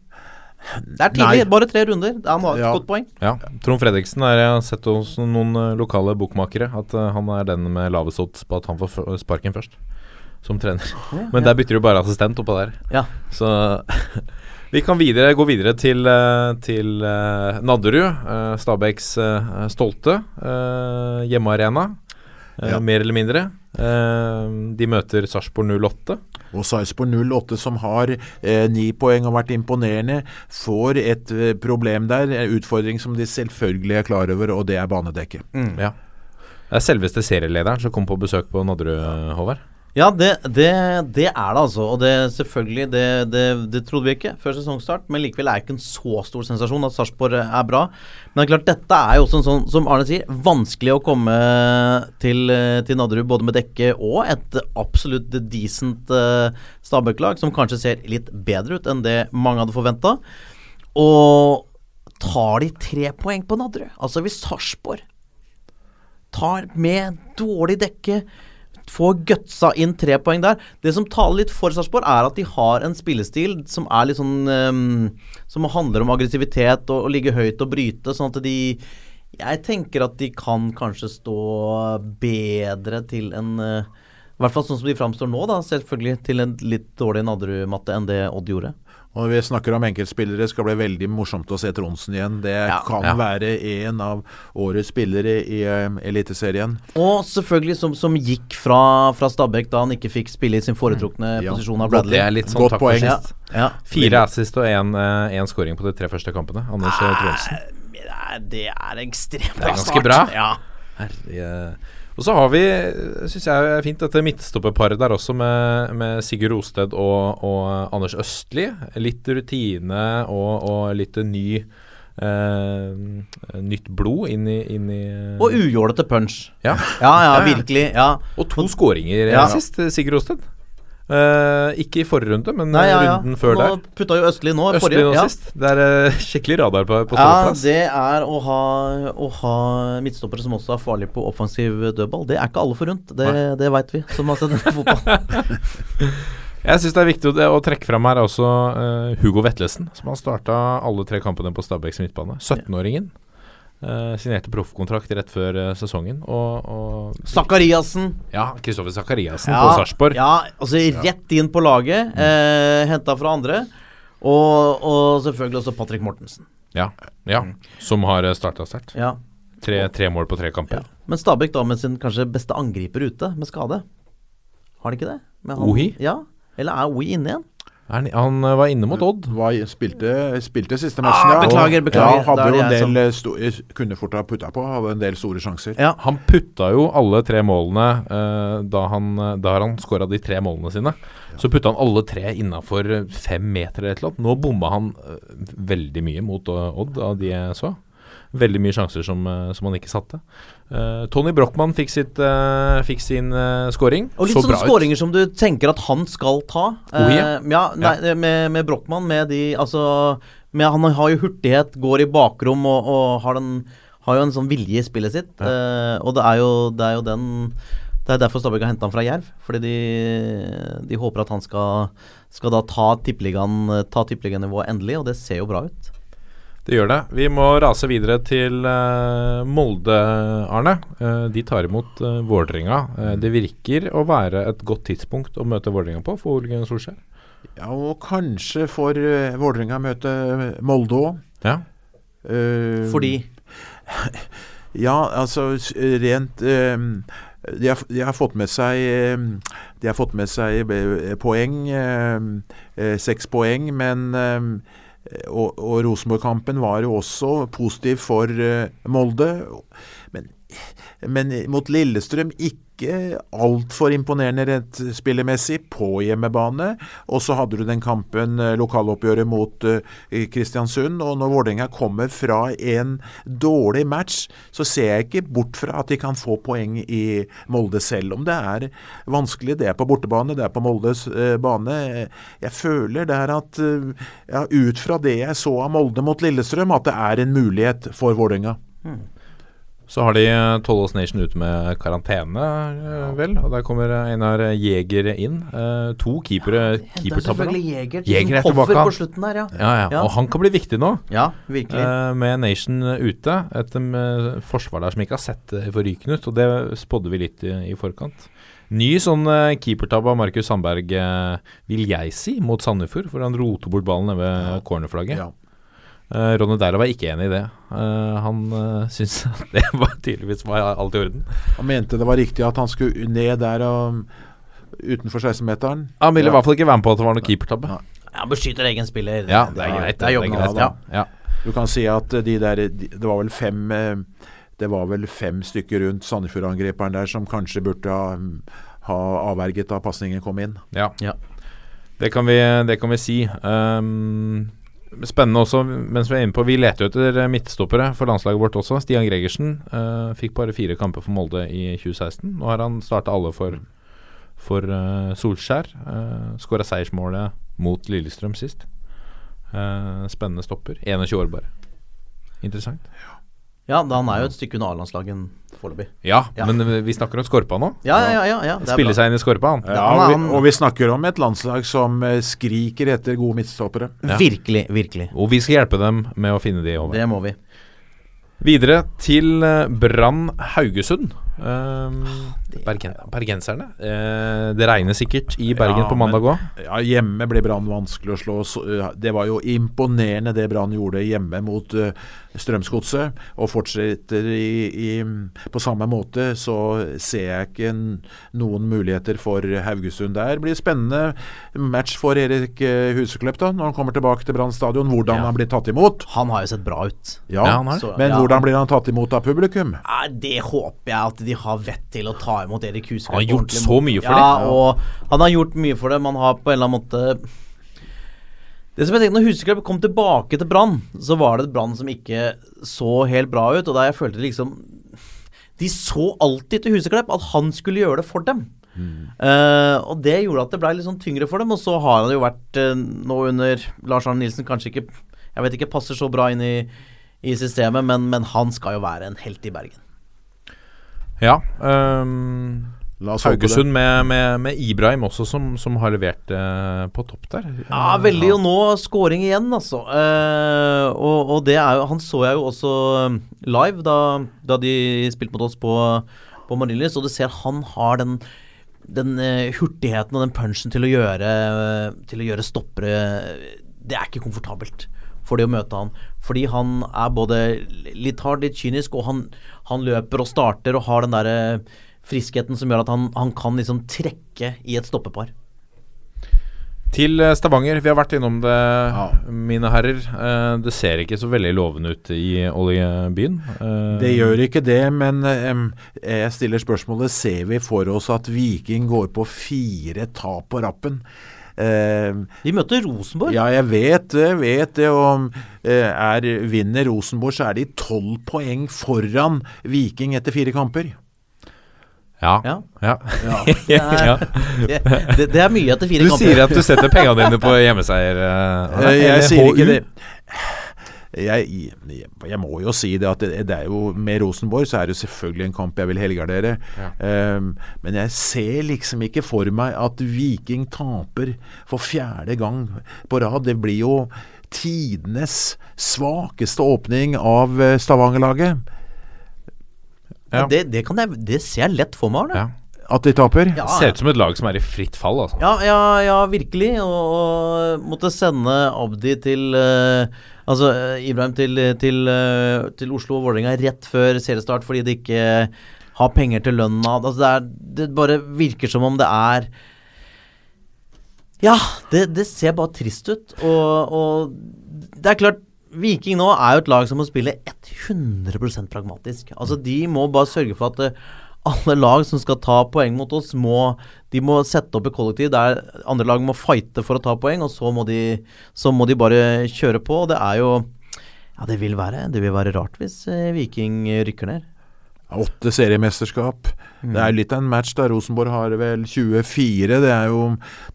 Det er tidlig,
Nei.
bare tre runder. Han har et
Ja.
godt poeng.
Ja, Trond Fredriksen er, jeg har sett hos noen eh, lokale bokmakere at eh, han er den med lavest odds på at han får sparken først, som trener. *laughs* Men der bytter du bare assistent oppå der.
Ja.
Så *laughs* vi kan videre, gå videre til, eh, til Nadderud. Stabæks stolte hjemmearena,
Ja.
mer eller mindre. Eh, de møter Sarpsborg 08.
Og Sarpsborg 08, som har eh, ni poeng og vært imponerende, får et eh, problem der. En utfordring som de selvfølgelig er klar over, og det er banedekket.
Ja. Det er selveste serielederen som kom på besøk på Nadderud, Håvard.
Ja, det, det, det er det altså. Og det selvfølgelig, det, det, trodde vi ikke før sesongstart. Men likevel er det ikke en så stor sensasjon at Sarpsborg er bra. Men det er klart, dette er jo også en sånn, som Arne sier, vanskelig å komme til, til Nadderud både med dekke og et absolutt decent uh, Stabæk-lag, som kanskje ser litt bedre ut enn det mange hadde forventa. Og tar de tre poeng på Nadderud, altså hvis Sarpsborg tar med dårlig dekke Får gutsa inn tre poeng der. Det som taler litt for Sarpsborg, er at de har en spillestil som er litt sånn um, Som handler om aggressivitet og å ligge høyt og bryte, sånn at de Jeg tenker at de kan kanskje stå bedre til en eh, I hvert fall sånn som de framstår nå, da. Selvfølgelig til en litt dårlig Nadderud-matte enn det Odd gjorde.
Og vi snakker om enkeltspillere. Det skal bli veldig morsomt å se Tronsen igjen. Det
Ja.
kan
Ja.
være en av årets spillere i uh, Eliteserien.
Og selvfølgelig som, som gikk fra, fra Stabæk da han ikke fikk spille i sin foretrukne
Ja.
posisjon av
Det
Bradley.
er litt sånn
Godt
takk
poeng.
for
sist.
ja.
Fire assist og én scoring på de tre første kampene. Anders eh, Tronsen.
Det er, ekstremt bra
Det er ganske bra.
Ja.
Herlige Og så har vi, syns jeg er fint, dette midtstopperparet der også, med, med Sigurd Rosted og, og Anders Østli. Litt rutine og, og litt ny Uh, Nytt blod inn i, inn i
Og ujålete punch.
ja.
Ja, ja, virkelig. Ja.
Og to skåringer
Ja.
sist, Sigurd Rosted. Eh, ikke i forrige runde, men
Nei, ja, ja.
runden før
nå
der.
putta jo Østli nå.
Østli nå
ja.
sist. Det er uh, skikkelig radar på, på
Ja, det er å ha, å ha midtstoppere som også er farlige på offensiv dødball. Det er ikke alle forunt. Det, det veit vi, som har sett fotball. *laughs*
Jeg syns det er viktig å, å trekke fram her også uh, Hugo Vetlesen, som har starta alle tre kampene på Stabæks midtbane. 17-åringen. Eh, signerte proffkontrakt rett før uh, sesongen. Og, og
Sakariassen!
ja, Kristoffer Sakariassen på Sarpsborg.
Ja, altså rett inn på laget. Eh, Henta fra andre. Og, og selvfølgelig også Patrick Mortensen.
Ja, ja. Som har starta sterkt.
Ja.
Tre, tre mål på tre kamper.
ja. Men Stabæk da med sin kanskje beste angriper ute, med skade. Har de ikke det? Med han-
Ohi?
Ja. Eller er Ohi inne igjen?
Er Han, han eh, var inne mot Odd.
Var, spilte, spilte siste matchen,
Ah, beklager, beklager.
Ja, hadde jo en
del som-
eh, sto, eh, Kunne fort ha putta på, hadde en del store sjanser.
Ja.
Han putta jo alle tre målene uh, da, han, da han skåra de tre målene sine. Så putta han alle tre innafor fem meter eller et eller annet. Nå bomma han uh, veldig mye mot uh, Odd, av de jeg så. Veldig mye sjanser som, som han ikke satte. Eh, Tony Brochmann fikk, sitt, eh, fikk sin uh, scoring.
Og litt
så
sånne skåringer som du tenker at han skal ta.
Oh,
yeah. ja, nei, med, med Brochmann, med de Altså med, Han har jo hurtighet, går i bakrom og, og har, den, har jo en sånn vilje i spillet sitt. Eh, og det er, jo, det er jo den Det er derfor Stabæk har henta han fra Jerv. Fordi de, de håper at han skal, skal da ta tippeliganivået endelig, og det ser jo bra ut.
Det gjør det. Vi må rase videre til eh, Molde, Arne. Eh, de tar imot uh, Vålerenga. Det virker å være et godt tidspunkt å møte Vålerenga på for Ole Gunnar Solskjær.
Ja, og kanskje får uh, Vålerenga møte Molde òg.
Ja.
Fordi *laughs*
Ja, altså rent uh, de, har, de har fått med seg De har fått med seg poeng. Seks poeng, men eh, Og, og Rosenborg-kampen var jo også positiv for eh, Molde. Men, mot Lillestrøm ikke altfor imponerende rent spillemessig på hjemmebane. Og så hadde du den kampen, eh, lokaloppgjøret mot eh, Kristiansund. Og når Vålerenga kommer fra en dårlig match, så ser jeg ikke bort fra at de kan få poeng i Molde, selv om det er vanskelig. Det er på bortebane, det er på Moldes eh, bane. Jeg føler det er at ja, ut fra det jeg så av Molde mot Lillestrøm, at det er en mulighet for Vålerenga.
Så har de eh, Tollås Nation ute med karantene, eh, vel. Og der kommer eh, Einar Jæger inn. Eh, to keepere
Henter
keepertabber
Jeger,
Jeger er
som
tilbake,
på slutten der, ja.
Ja, ja.
Ja.
Og han kan bli viktig nå.
Ja, virkelig.
Eh, med Nation ute. Et forsvar der som ikke har sett forrykende ut, og det spådde vi litt i, i forkant. Ny sånn keepertabbe av Markus Sandberg, vil jeg si, mot Sandefjord, for han roter bort ballen nede ved cornerflagget.
Ja.
Uh, Ronny Deila var ikke enig i det. Uh, han uh, *laughs* syntes at det var tydeligvis var alt i orden.
Han mente det var riktig at han skulle ned der og utenfor 16-meteren.
Han ville i hvert fall ikke være med på at det var noe keepertabbe.
Ja.
Han beskytter egen spiller.
Ja, det er greit.
Det er jobben hans. Ja.
Ja.
Du kan si at de der de, Det var vel fem Det var vel fem stykker rundt Sandefjord-angriperen der som kanskje burde ha, ha avverget da pasningen kom inn.
Ja.
Ja.
Det, kan vi, det kan vi si. Um, spennende også, mens vi er inne på Vi leter jo etter midtstoppere for landslaget vårt også. Stian Gregersen uh, fikk bare fire kamper for Molde i 2016. Nå har han starta alle for, for uh, Solskjær. Uh, Skåra seiersmålet mot Lillestrøm sist. Uh, spennende stopper. 21 år bare. Interessant.
Ja, da han er jo et stykke unna A-landslaget foreløpig.
Ja,
Ja.
men vi snakker om Skorpa nå.
Ja, ja, ja. ja,
Spille seg inn i Skorpa, han.
Ja, og, vi, og vi snakker om et landslag som eh, skriker etter gode midtstoppere.
Ja.
Virkelig, virkelig.
Og vi skal hjelpe dem med å finne de over.
Det må vi.
Videre til eh, Brann Haugesund. Um, Bergen, bergenserne. Eh, det regner sikkert i Bergen
Ja,
på mandag òg.
Ja, Hjemme ble Brann vanskelig å slå. Så, uh, Det var jo imponerende det Brann gjorde hjemme mot uh, Strømsgodset. Og fortsetter i, i, på samme måte, så ser jeg ikke noen muligheter for Haugesund der. Det blir spennende match for Erik uh, Huseklepp da, når han kommer tilbake til Brann stadion. Hvordan
Ja.
han blir tatt imot.
Han har jo sett bra ut.
Ja,
Ja, han har.
Så-
Men
ja.
hvordan blir han tatt imot av publikum?
Det håper jeg at de har vett til å ta imot Erik Huseklepp.
Han har gjort så mye for
ja,
det.
og han har gjort mye for det. Man har på en eller annen måte Det som jeg tenkte Når Huseklepp kom tilbake til Brann, så var det et Brann som ikke så helt bra ut. Og der jeg følte liksom De så alltid til Huseklepp at han skulle gjøre det for dem. Eh, og det gjorde at det ble litt sånn tyngre for dem. Og så har han jo vært uh, nå under Lars Arne Nilsen kanskje ikke Jeg vet ikke passer så bra inn i, i systemet, men, men han skal jo være en helt i Bergen.
Ja. Um,
La oss.
Haugesund med, med, med Ibrahim også, som, som har levert eh, på topp der.
Ja, veldig. Og nå scoring igjen, altså. Eh, og, og det er jo Han så jeg jo også um, live da, da de spilte mot oss på, på Marienlyst, og du ser han har den den eh, hurtigheten og den punchen til å gjøre Til å gjøre stoppere det er ikke komfortabelt for de å møte han. Fordi han er både litt hard, litt kynisk, og han, han løper og starter og har den derre friskheten som gjør at han, han kan liksom trekke i et stoppepar.
Til eh, Stavanger. Vi har vært innom det, mine herrer. Eh, det ser ikke så veldig lovende ut i oljebyen. Eh,
Det gjør ikke det, men jeg stiller spørsmålet Ser vi for oss at Viking går på fire tap på rappen? Eh,
De møter Rosenborg.
ja, jeg vet det. jeg vet det, og eh, er, Vinner Rosenborg, så er de tolv poeng foran Viking etter fire kamper.
Ja.
Ja.
ja.
Det er, *laughs* det, det, er mye etter fire
Du
kamper.
sier at du setter pengene dine på hjemmeseier. Eh,
jeg sier ikke det. Jeg, jeg, jeg må jo si det at det, det er jo med Rosenborg så er det selvfølgelig en kamp jeg vil helgardere. Um, men jeg ser liksom ikke for meg at Viking taper for fjerde gang på rad. Det blir jo tidenes svakeste åpning av eh, Stavanger-laget.
Ja.
Det, det, kan jeg, det ser jeg lett for meg. Arne.
Ja.
At de taper.
Ja,
Ser ut som et lag som er i fritt fall, altså.
Ja, ja, ja, virkelig. Og, måtte sende Abdi til eh, Altså eh, Ibrahim til, til, eh, til Oslo og Vålerenga rett før seriestart fordi de ikke har penger til lønna. Altså det, det bare virker som om det er Ja, det, det ser bare trist ut. Og, og det er klart Viking nå er jo et lag som må spille 100% pragmatisk. Altså De må bare sørge for at eh, alle lag som skal ta poeng mot oss, må, de må sette opp et kollektiv der andre lag må fighte for å ta poeng, og så må de, så må de bare kjøre på. Og det er jo Ja, det vil være, det vil være rart hvis eh, Viking rykker ned.
Åtte seriemesterskap. Det er litt av en match da. Rosenborg har vel 24. Det er jo,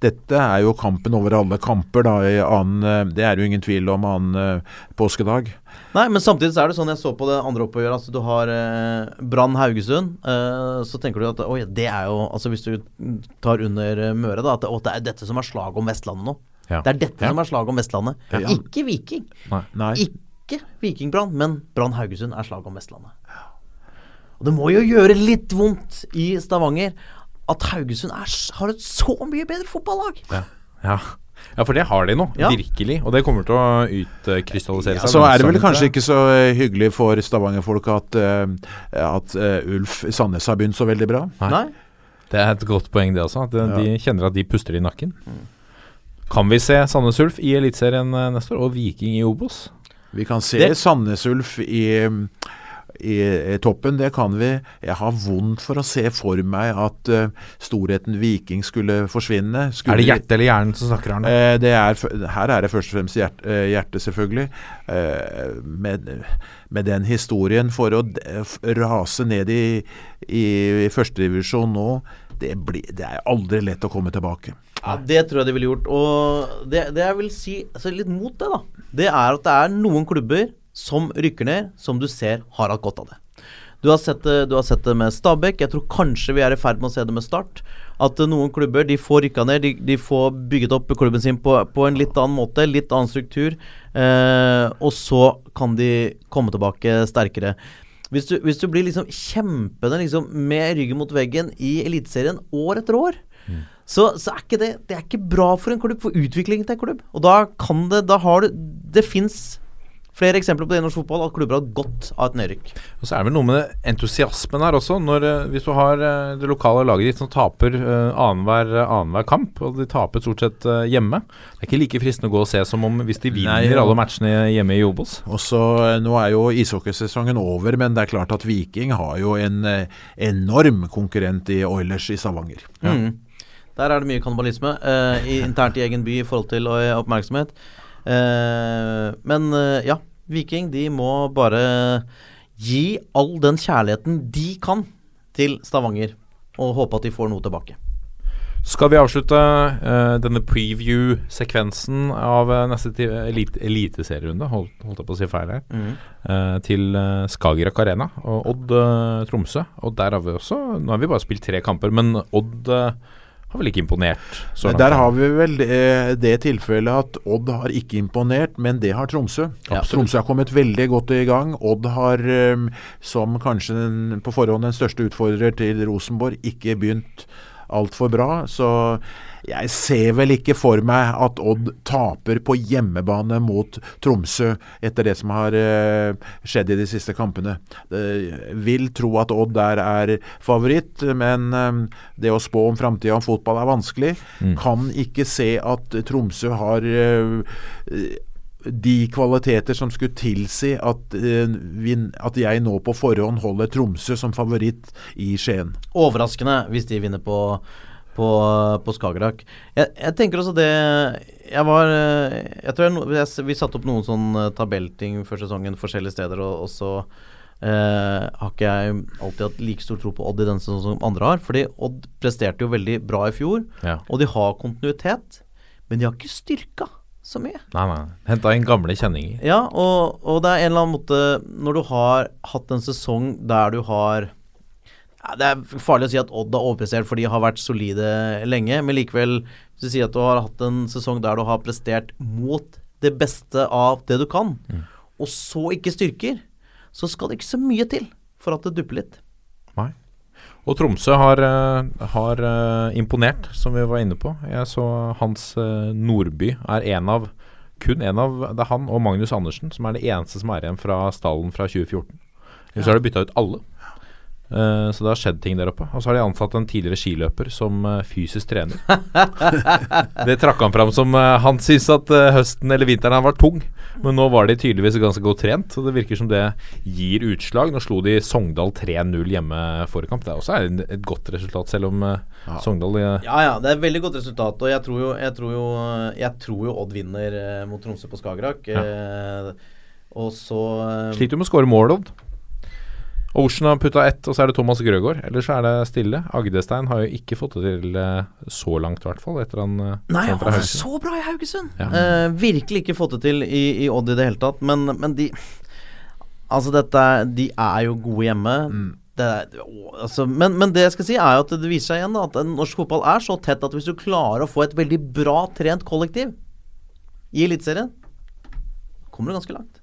dette er jo kampen over alle kamper, da. I annen, det er jo ingen tvil om annen eh, påskedag.
Nei, men samtidig så er det sånn jeg så på det andre oppgjøret. Altså du har eh, Brann Haugesund. Eh, så tenker du at oi, det er jo Altså hvis du tar under eh, Møre, da. At å, det er dette som er slaget om Vestlandet nå.
Ja.
Det er dette
Ja.
som er slaget om Vestlandet.
Ja.
Ikke Viking.
Nei.
Ikke Viking-Brann, men Brann Haugesund er slaget om Vestlandet. Og det må jo gjøre litt vondt i Stavanger at Haugesund er, har et så mye bedre fotballag.
Ja. ja. Ja, for det har de nå.
Ja.
Virkelig. Og det kommer til å utkrystallisere
Ja,
seg.
så er det vel kanskje ikke så eh, hyggelig for Stavanger-folk at, eh, at eh, Ulf Sandnes har begynt så veldig bra.
Nei.
Nei?
Det er et godt poeng, det også. At de, de kjenner at de puster i nakken. Kan vi se Sandnes Ulf i Eliteserien neste år, og Viking i Obos?
Vi kan se
Det-
Sandnes Ulf i, i, i toppen, det kan vi. Jeg har vondt for å se for meg at uh, storheten Viking skulle forsvinne. Skulle
Er det hjertet eller hjernen som snakker her nå?
Uh, det er, her er det først og fremst hjert, uh, hjertet, selvfølgelig. Eh, med, med den historien for å rase ned i, i, i førstedivisjon nå, det, blir, det er aldri lett å komme tilbake.
Ja, det tror jeg de ville gjort. Og det, det jeg vil si altså litt mot det, da, det er at det er noen klubber som rykker ned, som du ser har hatt godt av det. Du har, sett det, du har sett det med Stabæk. Jeg tror kanskje vi er i ferd med å se det med Start. At eh, noen klubber de får rykka ned. De, de får bygget opp klubben sin på, på en litt annen måte, litt annen struktur. Eh, og så kan de komme tilbake sterkere. Hvis du, hvis du blir liksom kjempende liksom, med ryggen mot veggen i Eliteserien år etter år, så, så er ikke det Det er ikke bra for en klubb, for utviklingen til en klubb. Og da kan det Da har du Det fins flere eksempler på det i norsk fotball at klubber har hatt godt av et nedrykk.
Og så er det vel noe med entusiasmen her også. Når, eh, hvis du har eh, det lokale laget ditt som taper uh, annenhver annenhver kamp, og de taper stort sett hjemme Det er ikke like fristende å gå og se som om hvis de vinner
Nei,
alle matchene hjemme i Obos.
Og så, eh, Nå er jo ishockeysesongen over, men det er klart at Viking har jo en enorm konkurrent i Oilers i Stavanger.
Mm. Der er det mye kannibalisme eh, internt i egen by i forhold til oppmerksomhet. Eh, men eh, ja, Viking de må bare gi all den kjærligheten de kan til Stavanger, og håpe at de får noe tilbake.
Skal vi avslutte uh, denne preview-sekvensen av uh, neste elite, eliteserierunde, holdt, holdt jeg på å si feil her, eh, til uh, Skagerrak Arena og Odd Tromsø. Og der har vi også Nå har vi bare spilt tre kamper, men Odd eh, har vel ikke imponert?
Der har vi vel det, det tilfellet at Odd har ikke imponert, men det har Tromsø.
Ja.
Tromsø har kommet veldig godt i gang. Odd har, eh, som kanskje den, på forhånd den største utfordrer til Rosenborg, ikke begynt altfor bra. Så jeg ser vel ikke for meg at Odd taper på hjemmebane mot Tromsø etter det som har eh, skjedd i de siste kampene. Jeg vil tro at Odd der er favoritt, men eh, det å spå om framtida om fotball er vanskelig. Kan ikke se at Tromsø har eh, de kvaliteter som skulle tilsi at, eh, vi, at jeg nå på forhånd holder Tromsø som favoritt i Skien.
Overraskende hvis de vinner på, på, på Skagerrak. Jeg, jeg tenker også det Jeg var Jeg tror jeg, jeg, Vi satte opp noen sånn eh, tabellting før sesongen forskjellige steder, og, og så eh, har ikke jeg alltid hatt like stor tro på Odd i denne sesongen som andre har. Fordi Odd presterte jo veldig bra i fjor,
Ja.
og de har kontinuitet. Men de har ikke styrka så mye.
Nei, nei. Henta inn gamle kjenninger.
Ja, og, og det er en eller annen måte Når du har hatt en sesong der du har ja, Det er farlig å si at Odd har overprestert, for de har vært solide lenge. Men likevel, hvis du sier at du har hatt en sesong der du har prestert mot det beste av det du kan, og så ikke styrker, så skal det ikke så mye til for at det dupper litt.
Nei. Og Tromsø har, eh, har eh, imponert, som vi var inne på. Jeg så Hans eh, Nordby er en av kun en av Det er han og Magnus Andersen som er det eneste som er igjen fra stallen fra 2014. Ellers har de bytta ut alle. Eh, så det har skjedd ting der oppe. Og så har de ansatt en tidligere skiløper som uh, fysisk trener. *laughs* det trakk han fram som uh, Han syntes at høsten eller vinteren han var tung, men nå var de tydeligvis ganske godt trent. Så det virker som det gir utslag. Nå slo de Sogndal 3-0 hjemme forrige kamp. Det er også en- et godt resultat, selv om eh, Sogndal
Ja, ja, det er et veldig godt resultat. Og jeg tror jo, jeg tror jo, jeg tror jo Odd vinner mot Tromsø på Skagerrak. Eh, og så
sliter jo med å skåre mål, Odd. Ocean har putta ett, og så er det Thomas Grøgaard. Ellers så er det stille. Agdestein har jo ikke fått det til eh, så langt, i hvert fall, etter han eh,
Nei, han er så bra i Haugesund!
Ja.
Eh, virkelig ikke fått det til i, i Odd i det hele tatt. Men, men de Altså, dette De er jo gode hjemme. Det er, å, altså, men, men det jeg skal si, er jo at det viser seg igjen da, at norsk fotball er så tett at hvis du klarer å få et veldig bra trent kollektiv i Eliteserien, kommer du ganske langt.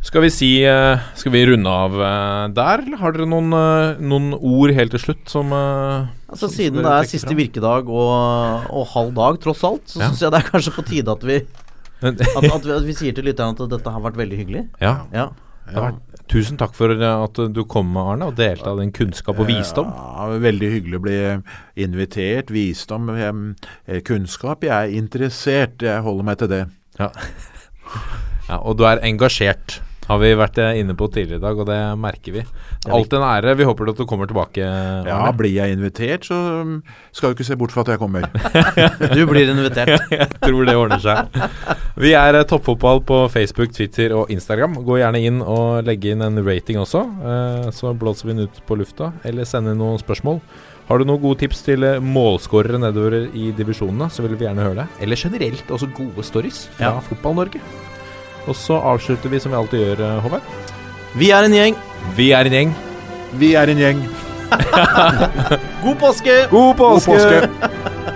Skal vi si eh, Skal vi runde av eh, der, eller har dere noen, eh, noen ord helt til slutt som
Altså
som-
Siden det er siste virkedag og, og halv dag, tross alt, så
Ja.
syns jeg det er kanskje på tide at vi, *laughs* at, at, vi, at vi sier til lytterne at dette har vært veldig hyggelig.
Ja.
Ja.
ja. tusen takk for at du kom, Arne, og delte av din kunnskap og visdom.
Ja, veldig hyggelig å bli invitert. Visdom, kunnskap. Jeg er interessert. Jeg holder meg til det.
Ja. ja, og du er engasjert, har vi vært eh, inne på tidligere i dag, og det merker vi. Alt en ære. Vi håper at du kommer tilbake,
Ja, Blir jeg invitert, så mm, skal du ikke se bort fra at jeg kommer. *laughs*
Du blir invitert. *laughs*
Jeg tror det ordner seg. Vi er eh, Toppfotball på Facebook, Twitter og Instagram. Gå gjerne inn og legge inn en rating også, eh, så blåser vi den ut på lufta. Eller send inn noen spørsmål. Har du noen gode tips til målskårere nedover i divisjonene, så vil vi gjerne høre det. Eller generelt også gode stories fra
Ja.
Fotball-Norge. Og så avslutter vi som vi alltid gjør, eh, Håvard.
Vi er en gjeng.
Vi er en gjeng.
Vi er en gjeng. *laughs*
God påske!
God
God påske! *laughs*